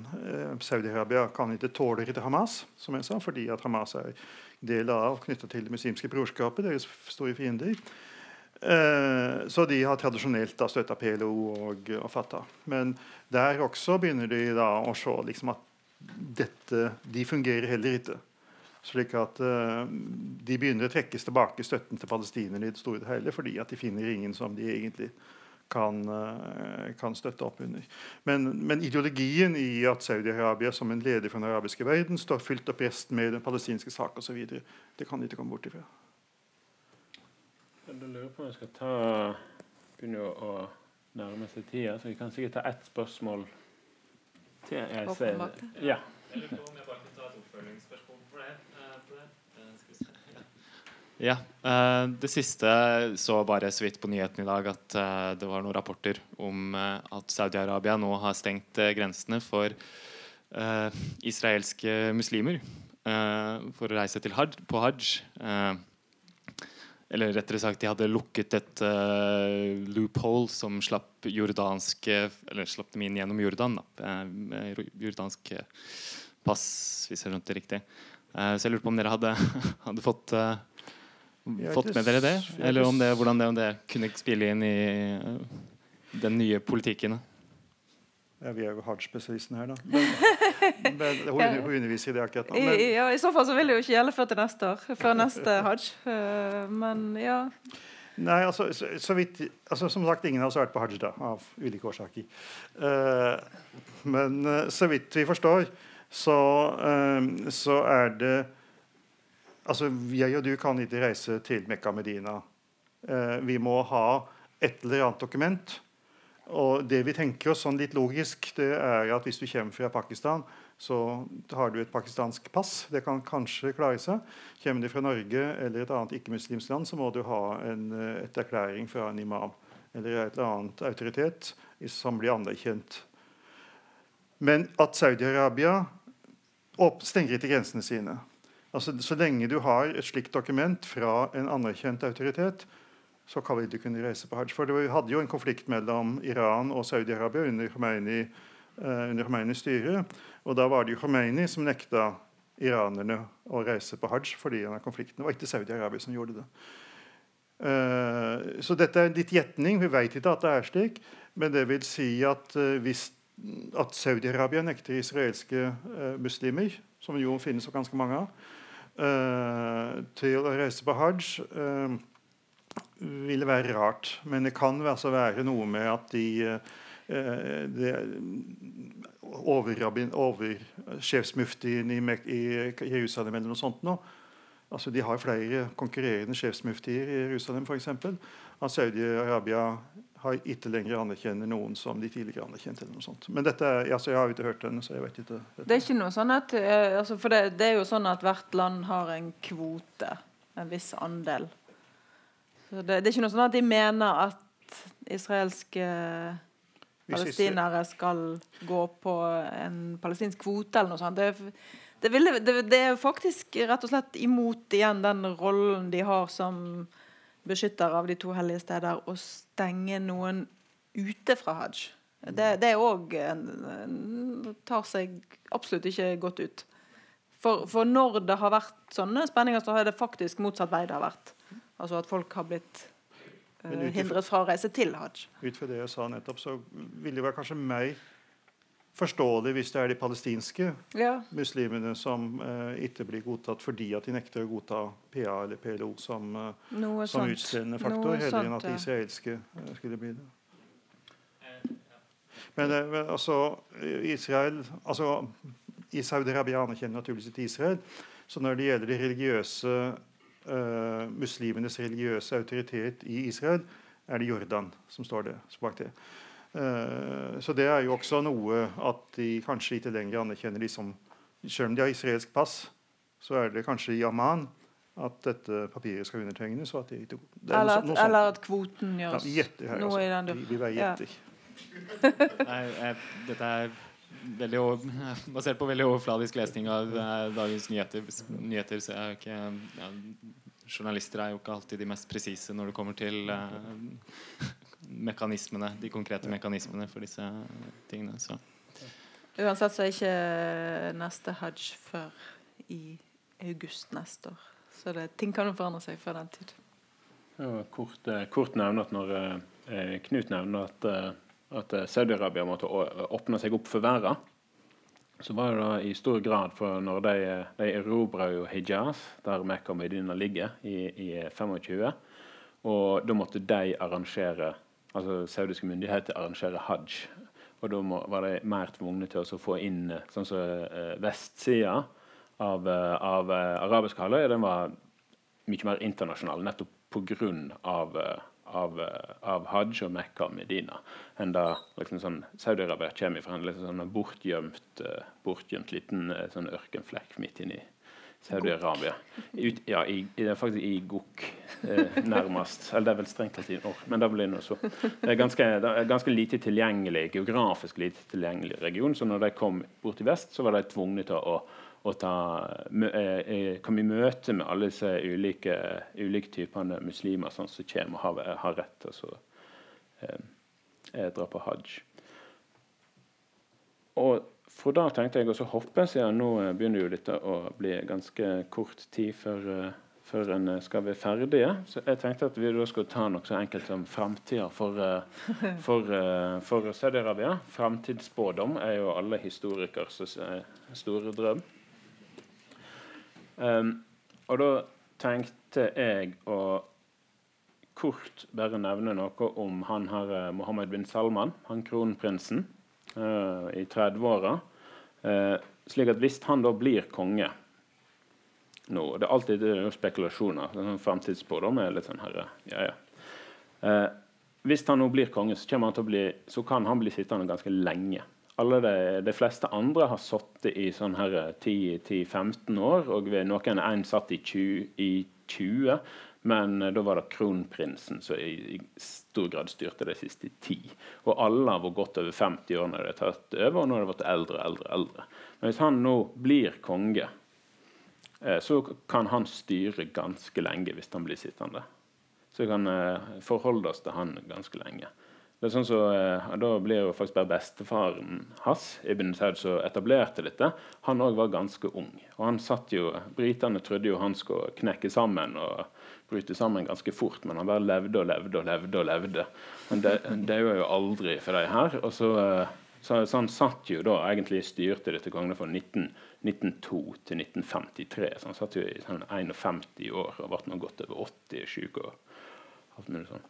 Saudi-Arabia kan ikke tåle til Hamas, som jeg sa, fordi at Hamas er del av knytta til det muslimske brorskapet, deres store fiender. Eh, så de har tradisjonelt da støtta PLO og, og Fatah. Men der også begynner de da å se liksom at dette, de fungerer heller ikke. Slik at eh, de begynner å trekkes tilbake støtten til palestinerne i det store og hele, fordi at de finner ingen som de egentlig kan, eh, kan støtte opp under. Men, men ideologien i at Saudi-Arabia som en leder for den arabiske verden står fylt opp resten med den palestinske sak osv., det kan de ikke komme bort ifra. Jeg lurer på om jeg skal ta begynne å, nærme seg tida, så vi kan sikkert ta ett spørsmål til. Jeg ser, ja. Jeg lurer på om jeg bare kan ta et oppfølgingsspørsmål for det. eh, på det. Eh, skal vi se. Ja. Eh, det siste så bare så vidt på nyhetene i dag at eh, det var noen rapporter om eh, at Saudi-Arabia nå har stengt grensene for israelske muslimer for å reise til hajj, på hajj. Eller rettere sagt, de hadde lukket et loophole som slapp jordanske Eller slapp dem inn gjennom Jordan. Jordanske pass, hvis jeg skjønte det riktig. Så jeg lurte på om dere hadde, hadde fått fått med dere det? Eller om det, hvordan det, om det kunne spille inn i eh, den nye politikken? Ja, vi er jo hard-spesialisten her, da. Men, men hun, hun underviser i det akkurat nå. Men, ja, I så fall så vil det jo ikke gjelde før til neste år. Før neste hajj. Eh, men ja. Nei, altså, så, så vidt, altså, Som sagt, ingen av oss har vært på hajj, da, av ulike årsaker. Uh, men så vidt vi forstår, så, uh, så er det Altså, jeg og du kan ikke reise til Mekka Medina. Eh, vi må ha et eller annet dokument. Og det vi tenker oss sånn litt logisk, det er at hvis du kommer fra Pakistan, så har du et pakistansk pass. Det kan kanskje klare seg. Kommer du fra Norge eller et annet ikke-muslimsk land, så må du ha en eh, et erklæring fra en imam eller et eller annet autoritet som blir anerkjent. Men at Saudi-Arabia stenger ikke grensene sine. Altså, så lenge du har et slikt dokument fra en anerkjent autoritet, så kan vi ikke kunne reise på hajj. For Vi hadde jo en konflikt mellom Iran og Saudi-Arabia under Khomeini, uh, under Khomeini styre. Og da var det jo Khomeini som nekta iranerne å reise på hajj fordi av konflikten. Det var ikke Saudi-Arabia som gjorde det. Uh, så dette er litt gjetning. Vi vet ikke at det er slik. Men det vil si at uh, hvis at Saudi-Arabia nekter israelske muslimer, som jo finnes ganske mange av, til å reise på hajj, eh, ville være rart. Men det kan altså være noe med at de eh, det, overrabbin- oversjefsmuftien i, i Jerusalem eller noe sånt nå. Altså, de har flere konkurrerende sjefsmuftier i Jerusalem f.eks. At Saudi-Arabia har ikke lenger anerkjenner noen som de tidligere anerkjente. eller noe sånt. Men dette, er- altså, jeg har jo ikke hørt den, så jeg vet ikke. Det er ikke noe sånn at eh, altså For det, det er jo sånn at hvert land har en kvote. En viss andel. Så det, det er ikke noe sånn at de mener at israelske palestinere skal gå på en palestinsk kvote eller noe sånt. Det, det, ville, det, det er faktisk rett og slett imot igjen den rollen de har som beskytter av de to hellige steder, å stenge noen ute fra hajj. Det, òg tar seg absolutt ikke godt ut. For, for når det har vært sånne spenninger, så har det faktisk motsatt vei det har vært. Altså at folk har blitt ifra- hindret fra å reise til hajj. Ut fra det jeg sa nettopp, så vil det være kanskje mer forståelig hvis det er de palestinske Ja. muslimene som eh, ikke blir godtatt fordi at de nekter å godta PA eller PLO som, eh, som utstedende faktor, heller enn at de israelske eh, skulle bli det. Men, eh, men altså Israel altså, I Saudi-Arabia anerkjenner naturligvis ikke Israel. Så når det gjelder de religiøse eh, muslimenes religiøse autoritet i Israel, er det Jordan som står det, bak det. Eh, så det er jo også noe at de kanskje ikke lenger anerkjenner de som Selv om de har israelsk pass, så er det kanskje i Amman at dette papiret skal undertegnes. og at de det er noe Eller, at, eller at kvoten Ja, gjøres vi gjetter her, noe i altså. den du- Vi, vi bare Ja. Nei, jeg, dette er veldig over, basert på veldig overfladisk lesning av eh, dagens nyheter. nyheter så jeg er ikke, ja, journalister er jo ikke alltid de mest presise når det kommer til eh, mekanismene, de konkrete mekanismene for disse tingene. Så. Uansett så er ikke neste hajj før i august neste år. Så det, ting kan jo forandre seg før den tid. Ja, kort, eh, kort nevne at når eh, Knut nevner at, eh, at eh, Saudi-Arabia måtte åpne seg opp for verden, så var det da i stor grad for når de, eh, de erobra jo Hijaz, der Mekka og Medina ligger, i, i 25. Og da måtte de arrangere altså saudiske myndigheter arrangerer hajj. Og da må, var de mer tvungne til å få inn eh, sånn som uh, vestsida av, uh, av uh, arabisk halvøy. Den var mye mer internasjonal nettopp pga. Av, eh, av, eh, av Hajj og Mekka og Medina enn da liksom sånn, Saudi-Arabia kommer fra en liksom sånn bortgjemt, eh, bortgjemt liten eh, sånn ørkenflekk midt inni Saudi-Arabia. Ja, i, i, faktisk i Gok, eh, nærmest. Eller det er vel strengt tatt i år, men det blir noe så. Det er ganske, det er ganske lite tilgjengelig, geografisk lite tilgjengelig region. Så når de kom bort til vest, så var de tvunget til å, å ta, mø, eh, komme i møte med alle disse ulike, ulike typene muslimer sånn som kommer og har, har rett til å eh, dra på hajj. Og fra da tenkte jeg å hoppe, siden nå eh, begynner jo dette å bli ganske kort tid før, eh, før en eh, skal være ferdige. Så jeg tenkte at vi da skulle ta noe så enkelt som framtida for, for, for Saudi-Arabia. Framtidsspådom er jo alle historikers store drøm. Um, og da tenkte jeg å kort bare nevne noe om han her Mohammed bin Salman, han kronprinsen. Uh, i 30-åra. Uh, slik at hvis han da blir konge nå, Det er alltid det er spekulasjoner. Sånn Framtidsspådom er litt sånn herre ja, ja. Uh, hvis han nå blir konge, så, bli, så, kan han bli sittende ganske lenge. Alle de, de fleste andre har sittet i sånn 10-15 år, og noen en satt i 20, i 20 men eh, da var det kronprinsen som i, i, stor grad styrte de siste ti. Og alle har vært godt over 50 år når de har tatt over, og nå har de blitt eldre, eldre, eldre. Men hvis han nå blir konge, eh, så kan han styre ganske lenge hvis han blir sittende. Så vi kan eh, oss til han ganske lenge. Det er sånn så, eh, Da blir jo faktisk bare bestefaren hans Ibn Saud som etablerte dette. Han òg var ganske ung. og han satt jo, Britene trodde jo han skulle knekke sammen. og bryte sammen ganske fort, men han bare levde og levde og levde. og levde. Men det, det er jo aldri for de her. og så, så, så, han satt jo da egentlig styrte dette kongene fra 1902 til 1953. Så han satt jo i sånn 51 år og ble nå godt over 80 syk og alt mulig sånn.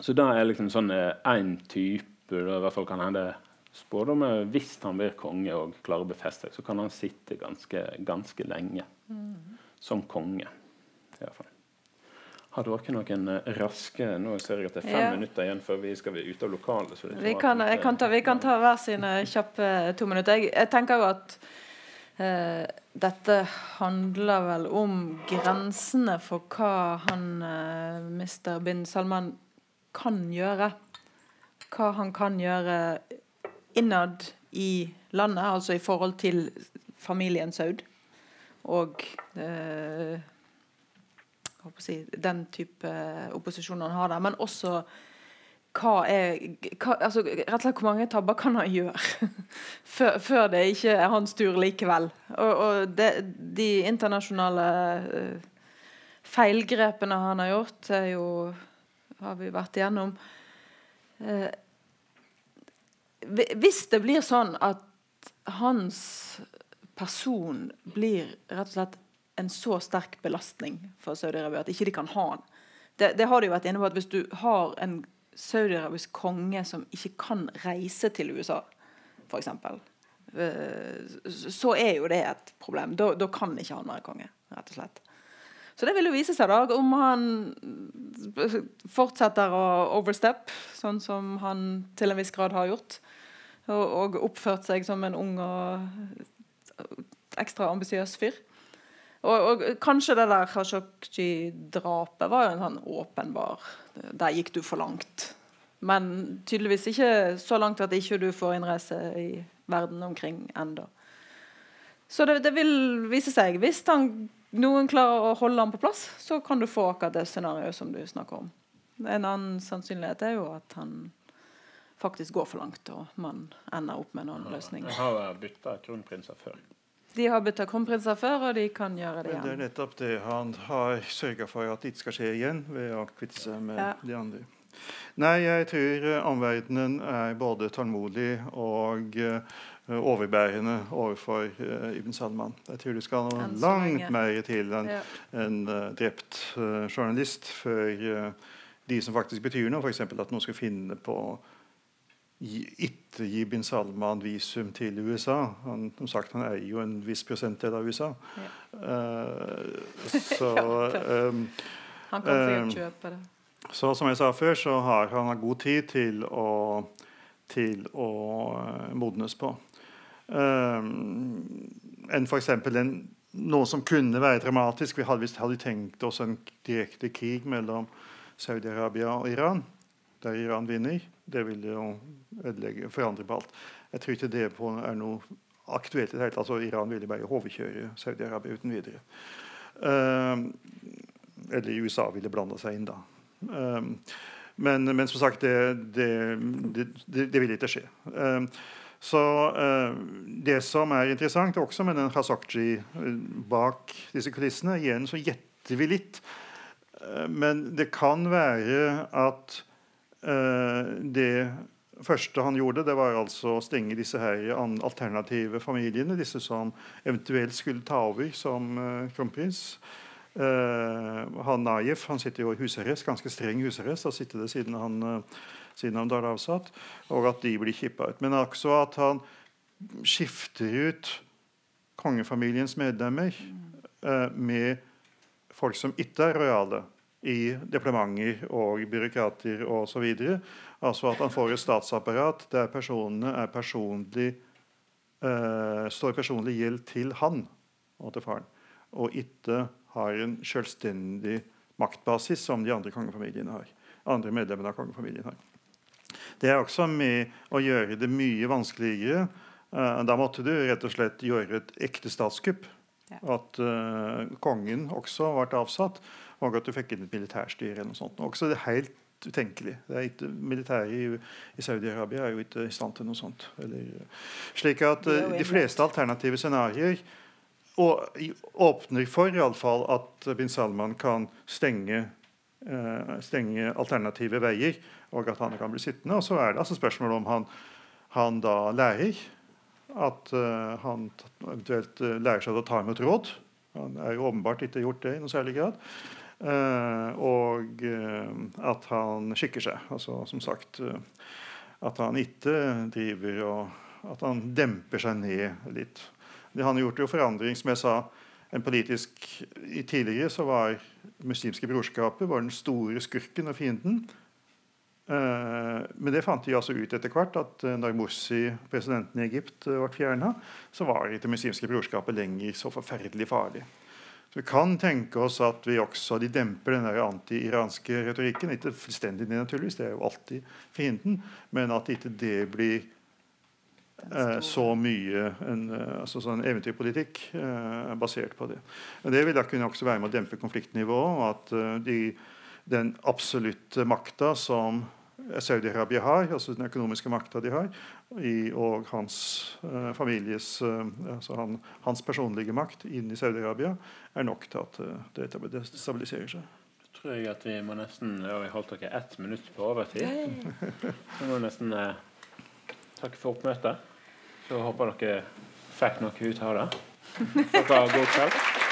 Så da er liksom sånn én eh, type da i hvert fall kan hende spådommer Hvis han blir konge og klarer å befeste seg, så kan han sitte ganske, ganske lenge mm. som konge. i hvert fall. Har dere noen eh, raske Nå ser jeg at det er fem ja. minutter igjen før vi skal ut av lokalet. Vi kan, kan ta, vi, kan ta, hver sine kjappe to minutter. Jeg, jeg tenker jo at eh, dette handler vel om grensene for hva han eh, Mr. bin Salman kan gjøre. Hva han kan gjøre innad i landet, altså i forhold til familien Saud. Og uh, si, den type opposisjon han har der. Men også hva er hva, altså, rett og slett Hvor mange tabber kan han gjøre før, før, det ikke er hans tur likevel? Og, og det, de internasjonale uh, feilgrepene han har gjort, er jo har vi vært igjennom. Uh, hvis det blir sånn at hans person blir rett og slett en så sterk belastning for Saudi-Arabia at ikke de kan ha den. Det, det, har de jo vært inne på at Hvis du har en saudi-arabisk konge som ikke kan reise til USA, f.eks., eh, så er jo det et problem. Da, da, kan ikke han være konge, rett og slett. Så det vil jo vise seg da om han fortsetter å overstep, sånn som han til en viss grad har gjort, og, og oppført seg som en ung og ekstra ambisiøs fyr. Og, og, kanskje det der Khashoggi-drapet var jo en sånn åpenbar Der gikk du for langt. Men tydeligvis ikke så langt at ikke du får innreise i verden omkring enda. Så det, det, vil vise seg. Hvis han, noen klarer å holde han på plass, så kan du få akkurat det scenarioet som du snakker om. En annen sannsynlighet er jo at han faktisk går for langt, og man ender opp med en annen løsning. Jeg har bytta kronprinser før. De har bytta kronprinser før, og de kan gjøre det igjen. Men det er nettopp det han har sørga for at det ikke skal skje igjen, ved å kvitte seg med ja. de andre. Nei, jeg tror omverdenen er både tålmodig og uh, overbærende overfor uh, Ibn Salman. Jeg tror det skal noe langt mer til enn ja. en uh, drept journalist før de som faktisk betyr noe, f.eks. at noen skal finne på ikke gi bin Salman visum til USA. Han, som sagt, han eier jo en viss prosentdel av USA. Ja. Uh, så um, Han kan sikkert um, kjøpe det. Så som jeg sa før, så har han god tid til å, til å uh, modnes på. Um, enn f.eks. en noe som kunne være dramatisk. Vi hadde, hadde tenkt oss en direkte krig mellom Saudi-Arabia og Iran, der Iran vinner. Det vil jo ødelegge, forandre på alt. Jeg tror ikke det er noe aktuelt i det hele tatt. Altså, Iran ville bare hovedkjøre Saudi-Arabia uten videre. Um, eller USA ville blanda seg inn da. Um, men, men, som sagt, det, det, det, det vil ikke skje. Um, så uh, Det som er interessant også med den Khashoggi bak disse kulissene Igjen så gjetter vi litt. Uh, men det kan være at det første han gjorde, det var altså å stenge disse her alternative familiene. Disse som eventuelt skulle ta over som kronprins. Uh, han Naif han sitter jo i husarrest, ganske streng husarrest. har sittet det siden han, uh, siden han ble avsatt. Og at de blir kippa ut. Men også at han skifter ut kongefamiliens medlemmer uh, med folk som ikke er rojale i departementer og byråkrater osv. Altså at han får et statsapparat der personene er personlig står personlig gjeld til han og til faren, og ikke har en selvstendig maktbasis som de andre kongefamiliene har. andre medlemmene av kongefamilien har. Det er også med å gjøre det mye vanskeligere. Uh, da måtte du rett og slett gjøre et ekte statskupp. Ja. At uh, kongen også ble avsatt, og at du fikk inn et militærstyre. eller noe sånt. Også det er helt utenkelig. Det militæret i, i Saudi-Arabia er jo ikke i stand til noe sånt. Eller, slik at uh, De fleste alternative scenarioer åpner for i alle fall at bin Salman kan stenge, uh, stenge alternative veier, og at han kan bli sittende. Og så er det altså spørsmålet om han, han da lærer. At uh, han eventuelt lærer seg å ta imot råd. Han er jo åpenbart ikke gjort det i noe særlig grad. Og at han skikker seg. Altså som sagt at han ikke driver og At han demper seg ned litt. Det Han har gjort jo forandring, som jeg sa. En politisk, i Tidligere så var muslimske brorskapet var den store skurken og fienden. Men det fant de altså ut etter hvert, at når Morsi, presidenten i Egypt, ble fjerna, så var ikke det muslimske brorskapet lenger så forferdelig farlig. Så Vi kan tenke oss at vi også de demper den anti-iranske retorikken. Ikke fullstendig, naturligvis, det er jo alltid fienden, men at ikke det blir Eh, så mye en, eh, altså sånn eventyrpolitikk eh, basert på det. Men det vil da kunne også være med å dempe konfliktnivået. og at eh, de, Den absolutte makta som Saudi-Arabia har, altså den økonomiske makta de har, i, og hans eh, families eh, altså han, hans personlige makt inn i Saudi-Arabia, er nok til at det, det stabiliserer seg Jeg tror jeg at vi må nesten ja, Vi holdt dere ett minutt på overtid. Vi må nesten eh, takke for oppmøtet. Så håper dere fikk noe ut av det. Dere god kveld.